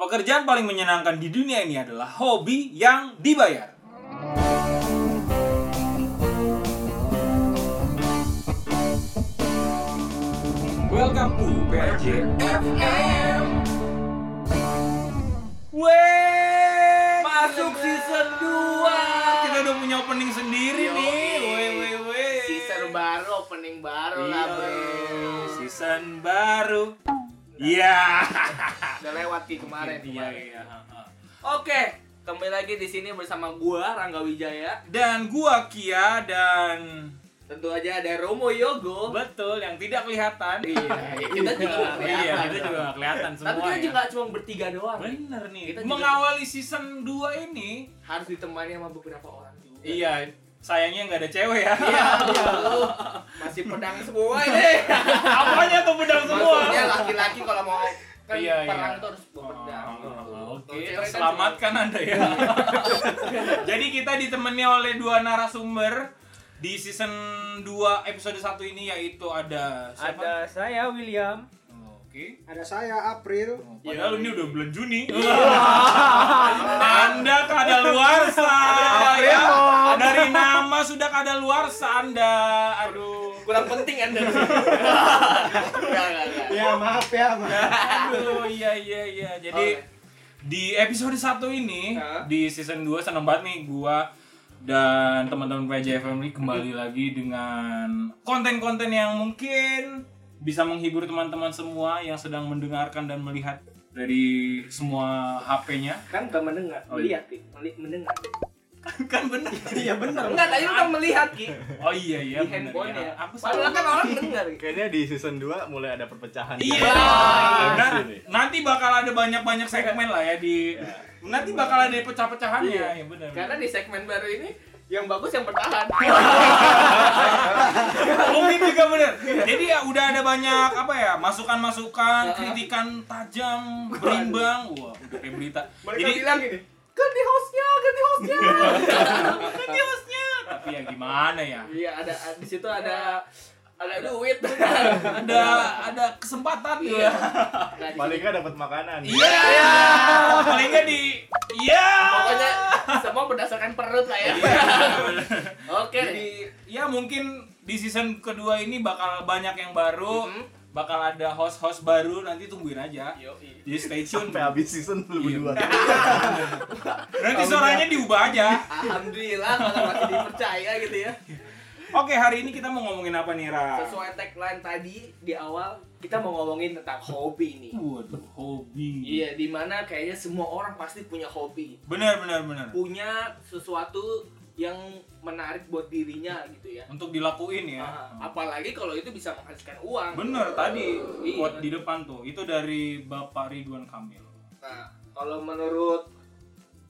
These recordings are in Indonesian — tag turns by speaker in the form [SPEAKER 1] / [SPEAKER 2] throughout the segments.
[SPEAKER 1] Pekerjaan paling menyenangkan di dunia ini adalah hobi yang dibayar. Welcome to PJFM. Weh,
[SPEAKER 2] Masuk season 2
[SPEAKER 1] Kita udah punya opening sendiri
[SPEAKER 2] Yoi.
[SPEAKER 1] nih. Weh, weh, weh.
[SPEAKER 2] Season baru, opening baru lah
[SPEAKER 1] Iya,
[SPEAKER 2] bro
[SPEAKER 1] Season baru. Iya.
[SPEAKER 2] Udah lewat Ki kemarin
[SPEAKER 1] Iya,
[SPEAKER 2] kemarin.
[SPEAKER 1] iya. ha-ha.
[SPEAKER 2] Oke, kembali lagi di sini bersama gua Rangga Wijaya
[SPEAKER 1] Dan gua Kia dan
[SPEAKER 2] Tentu aja ada Romo Yogo
[SPEAKER 1] betul yang tidak kelihatan.
[SPEAKER 2] Iya, kita juga nggak kelihatan.
[SPEAKER 1] Iya, kita juga nggak kelihatan semua.
[SPEAKER 2] Tapi kita
[SPEAKER 1] ya.
[SPEAKER 2] juga cuma bertiga doang
[SPEAKER 1] Bener nih.
[SPEAKER 2] Kita juga-
[SPEAKER 1] Mengawali season 2 ini,
[SPEAKER 2] Harus ditemani sama beberapa orang juga
[SPEAKER 1] iya, sayangnya nggak ada cewek ya.
[SPEAKER 2] Iya, masih pedang semua ini
[SPEAKER 1] Apanya tuh pedang semua?
[SPEAKER 2] Maksudnya laki-laki kalau mau kan
[SPEAKER 1] Iya, iya.
[SPEAKER 2] perang itu harus berpedang
[SPEAKER 1] Oh,
[SPEAKER 2] gitu.
[SPEAKER 1] Oke,
[SPEAKER 2] Kalau cewek kan
[SPEAKER 1] terselamatkan Anda ya. Jadi kita ditemani oleh dua narasumber di season 2 episode 1 ini yaitu ada siapa?
[SPEAKER 3] Ada saya William.
[SPEAKER 1] Oke.
[SPEAKER 4] Ada saya April.
[SPEAKER 1] Padahal ini udah bulan Juni. anda kadaluarsa. ya. Dari nama sudah kadaluarsa Anda. Aduh.
[SPEAKER 2] Kurang penting anda.
[SPEAKER 4] Ya maaf ya, maaf.
[SPEAKER 1] Aduh, iya iya iya. Jadi di episode 1 ini di season 2 seneng banget nih gua dan teman-teman PJ Family kembali lagi dengan konten-konten yang mungkin bisa menghibur teman-teman semua yang sedang mendengarkan dan melihat dari semua HP-nya.
[SPEAKER 2] kan bukan mendengar
[SPEAKER 1] Oh, iya.
[SPEAKER 2] melihat. Meli- mendengar
[SPEAKER 1] kan bener.
[SPEAKER 4] Iya benar.
[SPEAKER 2] enggak tadi lu kan melihat ki
[SPEAKER 1] Oh iya iya
[SPEAKER 2] di handphone
[SPEAKER 1] iya.
[SPEAKER 2] ya
[SPEAKER 1] Aku
[SPEAKER 2] padahal
[SPEAKER 1] salah.
[SPEAKER 2] kan orang dengar.
[SPEAKER 5] Kayaknya di season 2 mulai ada perpecahan.
[SPEAKER 1] Iya.
[SPEAKER 5] Nah,
[SPEAKER 1] nanti bakal ada banyak-banyak segmen lah ya di nanti bakal ada pecah-pecahannya
[SPEAKER 2] Iya.
[SPEAKER 1] ya benar.
[SPEAKER 2] karena di segmen baru ini yang bagus yang bertahan
[SPEAKER 1] Mungkin juga bener. Jadi ya udah ada banyak apa ya masukan-masukan, kritikan tajam, berimbang. Wah, udah kayak berita.
[SPEAKER 2] mereka
[SPEAKER 1] Jadi
[SPEAKER 2] bilang gini ganti hostnya ganti hostnya
[SPEAKER 1] ganti hostnya. Tapi ya gimana ya?
[SPEAKER 2] iya ada di situ ada ada duit
[SPEAKER 1] Ada ada kesempatan
[SPEAKER 2] iya
[SPEAKER 1] ya.
[SPEAKER 5] Paling nggak dapat makanan.
[SPEAKER 1] Iya. Paling nggak di Iya.
[SPEAKER 2] pokoknya semua berdasarkan perut lah ya oke
[SPEAKER 1] Jadi ya mungkin di season kedua ini bakal banyak yang baru,
[SPEAKER 2] Mhm.
[SPEAKER 1] Bakal ada host-host baru nanti tungguin aja.
[SPEAKER 2] Yoi.
[SPEAKER 1] Jadi stay tune.
[SPEAKER 5] Sampai habis season lu
[SPEAKER 1] Iya.
[SPEAKER 5] berdua.
[SPEAKER 1] Nanti suaranya diubah aja.
[SPEAKER 2] alhamdulillah kalau masih dipercaya gitu ya
[SPEAKER 1] Oke, hari ini kita mau ngomongin apa nih, Ra?
[SPEAKER 2] sesuai tagline tadi di awal kita mau ngomongin tentang hobi nih
[SPEAKER 1] Waduh, hobi.
[SPEAKER 2] Iya, di mana kayaknya semua orang pasti punya hobi,
[SPEAKER 1] Benar, benar, benar.
[SPEAKER 2] punya sesuatu yang menarik buat dirinya gitu ya.
[SPEAKER 1] Untuk dilakuin ya.
[SPEAKER 2] Ah, apalagi kalau itu bisa menghasilkan uang.
[SPEAKER 1] Bener tadi
[SPEAKER 2] Iya.
[SPEAKER 1] quote di depan tuh. Itu dari Bapak Ridwan Kamil.
[SPEAKER 2] Nah, kalau menurut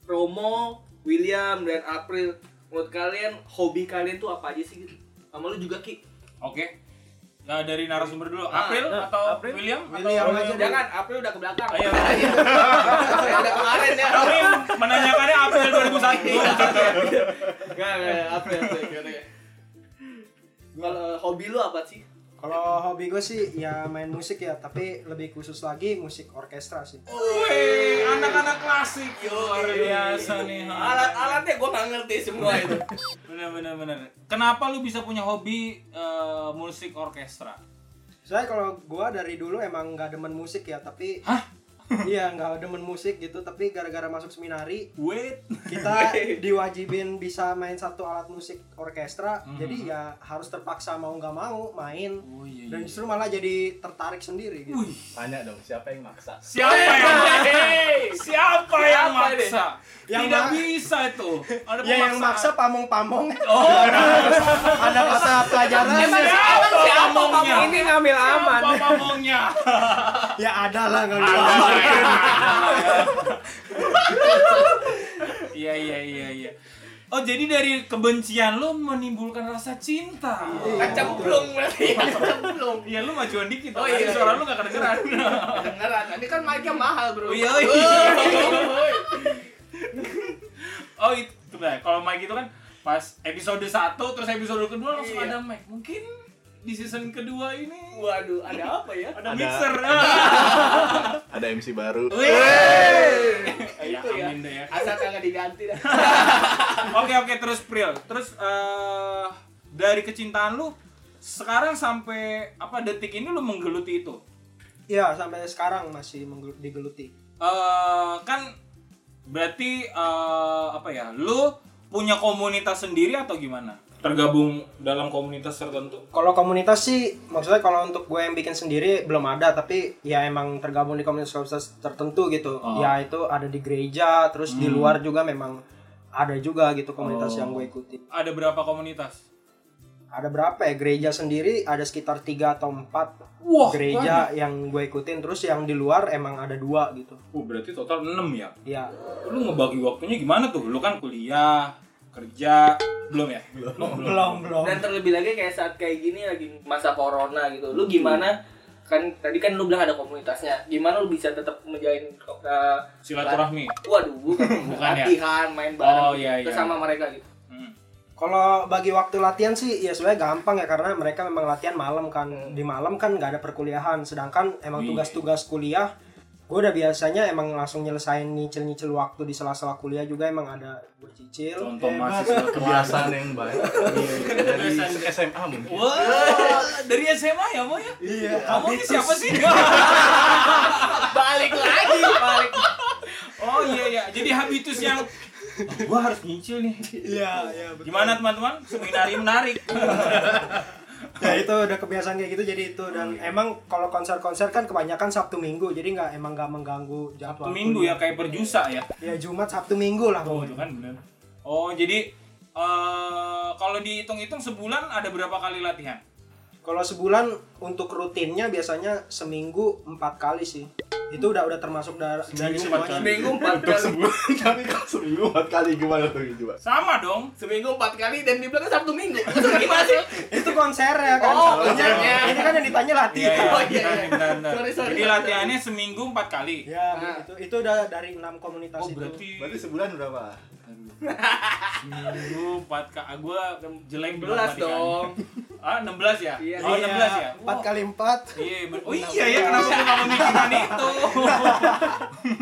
[SPEAKER 2] Romo, William dan April, menurut kalian hobi kalian tuh apa aja sih gitu? Sama lu juga Ki.
[SPEAKER 1] Oke. Nah, dari narasumber dulu.
[SPEAKER 2] Ah,
[SPEAKER 1] April
[SPEAKER 3] nah,
[SPEAKER 1] atau
[SPEAKER 3] April?
[SPEAKER 1] William?
[SPEAKER 4] William
[SPEAKER 1] atau
[SPEAKER 4] aja deh.
[SPEAKER 2] Jangan, April udah ke belakang.
[SPEAKER 1] Ayo.
[SPEAKER 2] Saya udah kemarin ya.
[SPEAKER 1] Kami menanyakannya April 2001.
[SPEAKER 2] Enggak, enggak, April, April? Kalau hobi lu apa sih?
[SPEAKER 4] Kalau hobi gue sih ya main musik ya, tapi lebih khusus lagi musik orkestra sih.
[SPEAKER 1] Wih, anak-anak klasik luar biasa nih.
[SPEAKER 2] Alat-alatnya gue nggak ngerti semua itu.
[SPEAKER 1] Bener bener. Kenapa lu bisa punya hobi eh, musik orkestra?
[SPEAKER 4] Saya kalau gua dari dulu emang nggak demen musik ya, tapi
[SPEAKER 1] Hah?
[SPEAKER 4] Iya nggak demen musik gitu, tapi gara-gara masuk seminari
[SPEAKER 1] Wait.
[SPEAKER 4] kita diwajibin bisa main satu alat musik orkestra,
[SPEAKER 1] Mhm.
[SPEAKER 4] jadi ya harus terpaksa mau nggak mau main.
[SPEAKER 1] Oh iya.
[SPEAKER 4] Dan justru malah jadi tertarik sendiri gitu.
[SPEAKER 5] Tanya dong siapa yang maksa?
[SPEAKER 1] siapa yang
[SPEAKER 2] Hey!
[SPEAKER 1] Siapa yang maksa?
[SPEAKER 4] Yang
[SPEAKER 1] Tidak
[SPEAKER 4] ma-
[SPEAKER 1] bisa itu. Ada
[SPEAKER 4] Ya yang maksa pamong-pamong.
[SPEAKER 1] Oh,
[SPEAKER 4] Ada mata pelajaran.
[SPEAKER 1] Siapa
[SPEAKER 2] siapa pamong
[SPEAKER 3] Ini ngambil aman.
[SPEAKER 1] Siapa pamongnya?
[SPEAKER 4] Ya ada lah nggak
[SPEAKER 1] Iya iya iya iya. Oh jadi dari kebencian lu menimbulkan rasa cinta.
[SPEAKER 2] Kan cemplung berarti. Cemplung.
[SPEAKER 1] Iya lu majuan dikit.
[SPEAKER 2] Oh,
[SPEAKER 1] Oh
[SPEAKER 2] iya.
[SPEAKER 1] iya. Suara lu gak kedengeran.
[SPEAKER 2] Kedengeran. Tadi kan mic-nya mahal, Bro.
[SPEAKER 1] Oh, iya,
[SPEAKER 2] Woi.
[SPEAKER 1] iya. oh itu nah, kalau mic itu kan pas episode 1 terus episode kedua langsung
[SPEAKER 2] Iya.
[SPEAKER 1] ada mic. Mungkin di season kedua ini
[SPEAKER 2] Waduh, ada apa ya?
[SPEAKER 1] ada
[SPEAKER 5] Ada-
[SPEAKER 1] mixer.
[SPEAKER 5] Ada MC baru.
[SPEAKER 1] Ya,
[SPEAKER 2] itu ya.
[SPEAKER 1] amin deh ya.
[SPEAKER 2] Asal kagak diganti dah.
[SPEAKER 1] Oke oke terus Pril. Terus eh dari kecintaan lu sekarang sampai apa detik ini lu menggeluti itu?
[SPEAKER 4] Iya, sampai sekarang masih digeluti.
[SPEAKER 1] eh kan berarti eh apa ya? Lu punya komunitas sendiri atau gimana? Tergabung dalam komunitas tertentu?
[SPEAKER 4] Kalau komunitas sih, maksudnya kalau untuk gue yang bikin sendiri belum ada, tapi ya emang tergabung di komunitas-komunitas tertentu gitu.
[SPEAKER 1] Oh.
[SPEAKER 4] Ya itu ada di gereja, terus di
[SPEAKER 1] Hmm.
[SPEAKER 4] luar juga memang ada juga gitu komunitas
[SPEAKER 1] Oh.
[SPEAKER 4] yang gue ikuti.
[SPEAKER 1] Ada berapa komunitas?
[SPEAKER 4] Ada berapa ya? Gereja sendiri ada sekitar tiga atau empat
[SPEAKER 1] Wah,
[SPEAKER 4] gereja yang gue ikutin, terus yang di luar emang ada dua gitu.
[SPEAKER 1] Oh, berarti total 6 ya?
[SPEAKER 4] Ya,
[SPEAKER 1] Lu ngebagi waktunya gimana tuh? Lu kan kuliah, kerja, belum ya? Belum.
[SPEAKER 4] belum belum.
[SPEAKER 2] Dan terlebih lagi kayak saat kayak gini lagi masa corona gitu. Lu gimana? Kan tadi kan lu bilang ada komunitasnya. Gimana lu bisa tetap menjalin uh,
[SPEAKER 1] Silaturahmi.
[SPEAKER 2] Waduh, bukan,
[SPEAKER 1] Bukan ya?
[SPEAKER 2] latihan, main bareng
[SPEAKER 1] Oh, iya, iya.
[SPEAKER 2] bersama mereka gitu.
[SPEAKER 1] Hmm.
[SPEAKER 4] Kalau bagi waktu latihan sih ya sebenarnya gampang ya karena mereka memang latihan malam kan.
[SPEAKER 2] Hmm.
[SPEAKER 4] Di malam kan nggak ada perkuliahan. Sedangkan emang tugas-tugas kuliah gue udah biasanya emang langsung nyelesain nyicil-nyicil waktu di sela-sela kuliah juga emang ada gue cicil.
[SPEAKER 1] Contoh mahasiswa
[SPEAKER 5] kebiasaan yang baik. Dari
[SPEAKER 1] Kebiasaan.
[SPEAKER 5] SMA mungkin.
[SPEAKER 1] Wah, dari SMA ya, Mo ya?
[SPEAKER 4] Iya.
[SPEAKER 1] Kamu ini siapa sih?
[SPEAKER 2] Balik lagi, balik.
[SPEAKER 1] oh iya iya, jadi habitus yang oh, gua harus nyicil nih.
[SPEAKER 4] Iya, iya.
[SPEAKER 1] Gimana teman-teman? Seminari menarik.
[SPEAKER 4] Ya itu udah kebiasaan kayak gitu jadi itu dan emang kalau konser-konser kan kebanyakan Sabtu Minggu jadi nggak emang nggak mengganggu
[SPEAKER 1] Sabtu
[SPEAKER 4] jadwal.
[SPEAKER 1] Minggu ya kayak berjusa ya.
[SPEAKER 4] Ya Jumat Sabtu Minggu lah.
[SPEAKER 1] Oh, itu kan benar. Oh, jadi eh kalau dihitung-hitung sebulan ada berapa kali latihan?
[SPEAKER 4] Kalau sebulan untuk rutinnya biasanya seminggu empat kali sih. Itu udah udah termasuk dari, dari
[SPEAKER 1] Seminggu empat
[SPEAKER 4] semuanya.
[SPEAKER 1] kali.
[SPEAKER 2] Seminggu empat
[SPEAKER 5] Untuk
[SPEAKER 2] kali.
[SPEAKER 5] sebulan tapi kalau seminggu empat kali gimana tuh coba?
[SPEAKER 1] Sama dong.
[SPEAKER 2] Seminggu empat kali dan di belakang Sabtu Minggu. Maksudnya gimana sih?
[SPEAKER 4] Itu konser ya kan.
[SPEAKER 2] Oh,
[SPEAKER 4] Soalnya
[SPEAKER 2] konsernya.
[SPEAKER 4] Ini kan yang ditanya
[SPEAKER 1] Iya,
[SPEAKER 4] latihan.
[SPEAKER 1] iya,
[SPEAKER 2] Oh, iya,
[SPEAKER 1] benar,
[SPEAKER 2] iya.
[SPEAKER 1] benar.
[SPEAKER 2] Sorry, sorry.
[SPEAKER 1] Jadi latihannya seminggu empat kali.
[SPEAKER 4] Ya,
[SPEAKER 2] Nah.
[SPEAKER 4] itu itu udah dari enam komunitas
[SPEAKER 1] Oh,
[SPEAKER 4] itu.
[SPEAKER 1] berarti
[SPEAKER 5] Berarti sebulan berapa?
[SPEAKER 1] Seminggu empat kali. Gua jelek
[SPEAKER 2] 16
[SPEAKER 1] matematikanya.
[SPEAKER 2] dong.
[SPEAKER 1] Ah, 16 ya?
[SPEAKER 2] Iya.
[SPEAKER 1] Oh, 16 ya?
[SPEAKER 4] Empat kali empat.
[SPEAKER 1] Iya, ber- oh iya ya, kenapa gue gak memikirkan itu?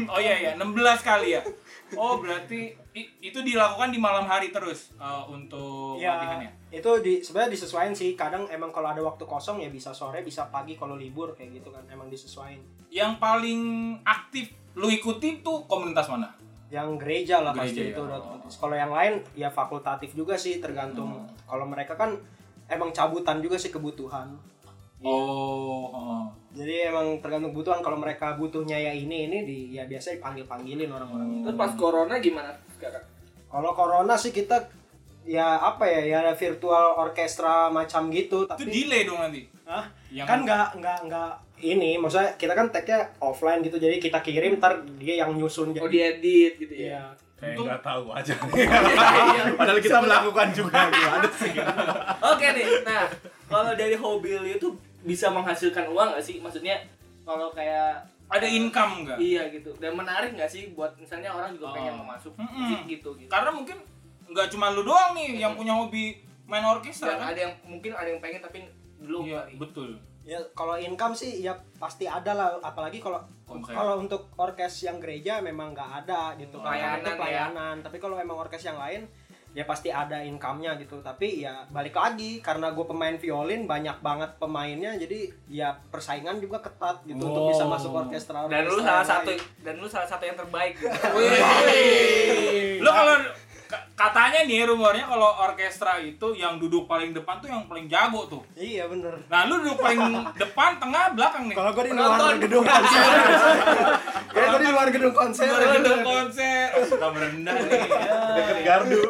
[SPEAKER 1] oh iya ya, 16 kali ya. Oh berarti itu dilakukan di malam hari terus eh, untuk
[SPEAKER 4] Ya,
[SPEAKER 1] latihannya.
[SPEAKER 4] itu di sebenarnya disesuaikan sih. Kadang emang kalau ada waktu kosong ya bisa sore, bisa pagi kalau libur kayak gitu kan. Emang disesuaikan.
[SPEAKER 1] Yang paling aktif lu ikutin tuh komunitas mana?
[SPEAKER 4] Yang gereja lah pasti
[SPEAKER 1] Gereja,
[SPEAKER 4] itu
[SPEAKER 1] ya.
[SPEAKER 4] udah otomatis. Kalau yang lain ya fakultatif juga sih tergantung.
[SPEAKER 1] Hmm.
[SPEAKER 4] Kalau mereka kan emang cabutan juga sih kebutuhan.
[SPEAKER 1] Oh, oh.
[SPEAKER 4] Jadi emang tergantung kebutuhan. Kalau mereka butuhnya ya ini ini di ya biasa dipanggil panggilin orang-orang itu.
[SPEAKER 2] Terus pas corona gimana sekarang?
[SPEAKER 4] Kalau corona sih kita ya apa ya ya ada virtual orkestra macam gitu
[SPEAKER 1] itu
[SPEAKER 4] tapi
[SPEAKER 1] delay dong nanti.
[SPEAKER 4] Hah?
[SPEAKER 1] Yang
[SPEAKER 4] kan nggak nggak nggak ini maksudnya kita kan tag-nya offline gitu jadi kita kirim ntar dia yang nyusun
[SPEAKER 2] Oh
[SPEAKER 4] jadi
[SPEAKER 2] diedit gitu ya?
[SPEAKER 4] Iya.
[SPEAKER 5] Kayak
[SPEAKER 1] Untung-
[SPEAKER 5] nggak tahu aja.
[SPEAKER 2] Iya.
[SPEAKER 5] Padahal kita melakukan juga gimana sih?
[SPEAKER 2] Oke nih, nah kalau dari hobi lu itu bisa menghasilkan uang gak sih? Maksudnya kalau kayak
[SPEAKER 1] ada income nggak?
[SPEAKER 2] iya gitu dan menarik gak sih buat misalnya orang juga
[SPEAKER 1] Oh.
[SPEAKER 2] pengen masuk
[SPEAKER 1] Mm-mm.
[SPEAKER 2] musik gitu gitu.
[SPEAKER 1] Karena mungkin nggak cuma lu doang nih yang punya hobi main orkestra
[SPEAKER 2] Dan
[SPEAKER 1] kan?
[SPEAKER 2] ada yang mungkin ada yang pengen tapi belum
[SPEAKER 1] Iya,
[SPEAKER 2] kali.
[SPEAKER 1] betul.
[SPEAKER 4] Ya kalau income sih ya pasti ada lah apalagi kalau
[SPEAKER 1] Konser.
[SPEAKER 4] kalau untuk orkes yang gereja memang nggak ada gitu
[SPEAKER 2] Pelayanan
[SPEAKER 4] Karena itu
[SPEAKER 2] ya.
[SPEAKER 4] pelayanan tapi kalau emang orkes yang lain ya pasti ada income-nya gitu tapi ya balik lagi karena gue pemain violin banyak banget pemainnya jadi ya persaingan juga ketat gitu untuk bisa
[SPEAKER 1] Oh.
[SPEAKER 4] masuk orkestra
[SPEAKER 2] Dan lu salah satu
[SPEAKER 4] lain.
[SPEAKER 2] dan lu salah satu yang terbaik gitu.
[SPEAKER 1] Lo kalau ka- katanya nih rumornya kalau orkestra itu yang duduk paling depan tuh yang paling jago tuh.
[SPEAKER 4] iya bener
[SPEAKER 1] Nah, lu duduk paling depan, tengah, belakang nih.
[SPEAKER 4] Kalau gue di luar gedung konser. Kayak gue di luar gedung konser.
[SPEAKER 1] Baru gedung konser, oh, suka merendah nih.
[SPEAKER 5] Deket gardu.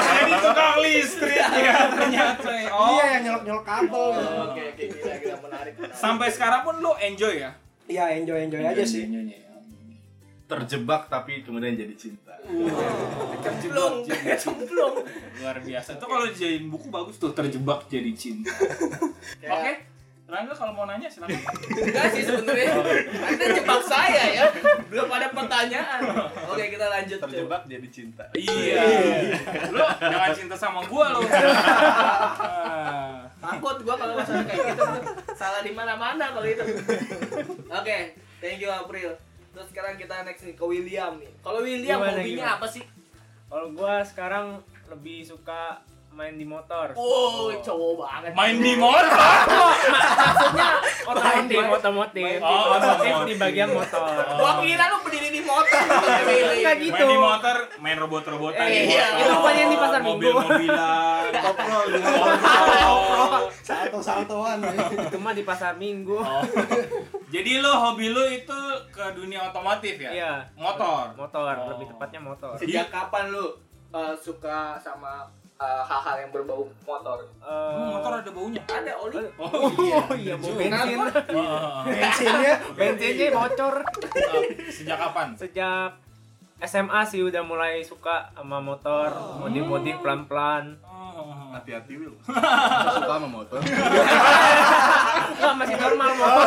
[SPEAKER 1] Jadi tukang listrik ya ternyata. ya. Oh,
[SPEAKER 4] Iya yang nyolok nyolok kabel.
[SPEAKER 2] Oke, oke, gila, gila, menarik.
[SPEAKER 1] sampai sekarang pun lu enjoy ya?
[SPEAKER 4] Iya enjoy enjoy aja sih.
[SPEAKER 1] Enjoy-nya ya.
[SPEAKER 5] Terjebak tapi kemudian jadi cinta.
[SPEAKER 2] Cemplung, cemplung.
[SPEAKER 1] Luar biasa. Itu kalau dijadiin buku bagus tuh terjebak jadi cinta. Oke. Rangga kalau mau nanya silakan.
[SPEAKER 2] Enggak sih sebenarnya. Anda jebak saya ya. Belum ada pertanyaan. Oke, kita lanjut.
[SPEAKER 5] Terjebak jadi cinta.
[SPEAKER 1] Iya. Lu jangan cinta sama gua. Ah.
[SPEAKER 2] Takut gua kalau masalah kayak gitu salah di mana-mana kalau itu. Oke, thank you April. Terus sekarang kita next nih ke William nih. Kalau William
[SPEAKER 3] Gimana,
[SPEAKER 2] hobinya
[SPEAKER 3] gimana?
[SPEAKER 2] apa sih?
[SPEAKER 3] Kalau gua sekarang lebih suka main di motor.
[SPEAKER 2] Oh, cowok banget.
[SPEAKER 1] Main di motor.
[SPEAKER 3] Maksudnya otomotif, otomotif.
[SPEAKER 1] Oh,
[SPEAKER 3] otomotif
[SPEAKER 1] otomotif.
[SPEAKER 3] di bagian motor.
[SPEAKER 2] Gua kira lu berdiri di motor. Willy.
[SPEAKER 3] Enggak gitu.
[SPEAKER 1] Main di motor, main robot-robotan di
[SPEAKER 2] Iya,
[SPEAKER 3] itu bukannya di pasar Minggu.
[SPEAKER 1] Mobil-mobilan.
[SPEAKER 5] Koprol
[SPEAKER 1] Koprol.
[SPEAKER 4] Salto-saltoan.
[SPEAKER 3] Itu mah di pasar Minggu.
[SPEAKER 1] Oh. Jadi lo hobi lo itu ke dunia otomotif ya?
[SPEAKER 3] Iya.
[SPEAKER 1] Motor.
[SPEAKER 3] Motor,
[SPEAKER 1] Oh.
[SPEAKER 3] lebih tepatnya motor.
[SPEAKER 2] Sejak kapan lu uh, suka sama uh, hal-hal yang berbau motor?
[SPEAKER 3] Eh,
[SPEAKER 1] Oh, motor ada baunya.
[SPEAKER 2] Ada oli.
[SPEAKER 1] Oh iya.
[SPEAKER 3] Oh iya, bau bensin.
[SPEAKER 1] Oh,
[SPEAKER 4] Bensinnya
[SPEAKER 3] Bensinnya bocor.
[SPEAKER 1] oh. Sejak kapan?
[SPEAKER 3] Sejak SMA sih udah mulai suka sama motor, modif-modif pelan-pelan.
[SPEAKER 1] Oh.
[SPEAKER 5] Hati-hati Will. Suka sama motor.
[SPEAKER 3] Enggak, masih normal motor.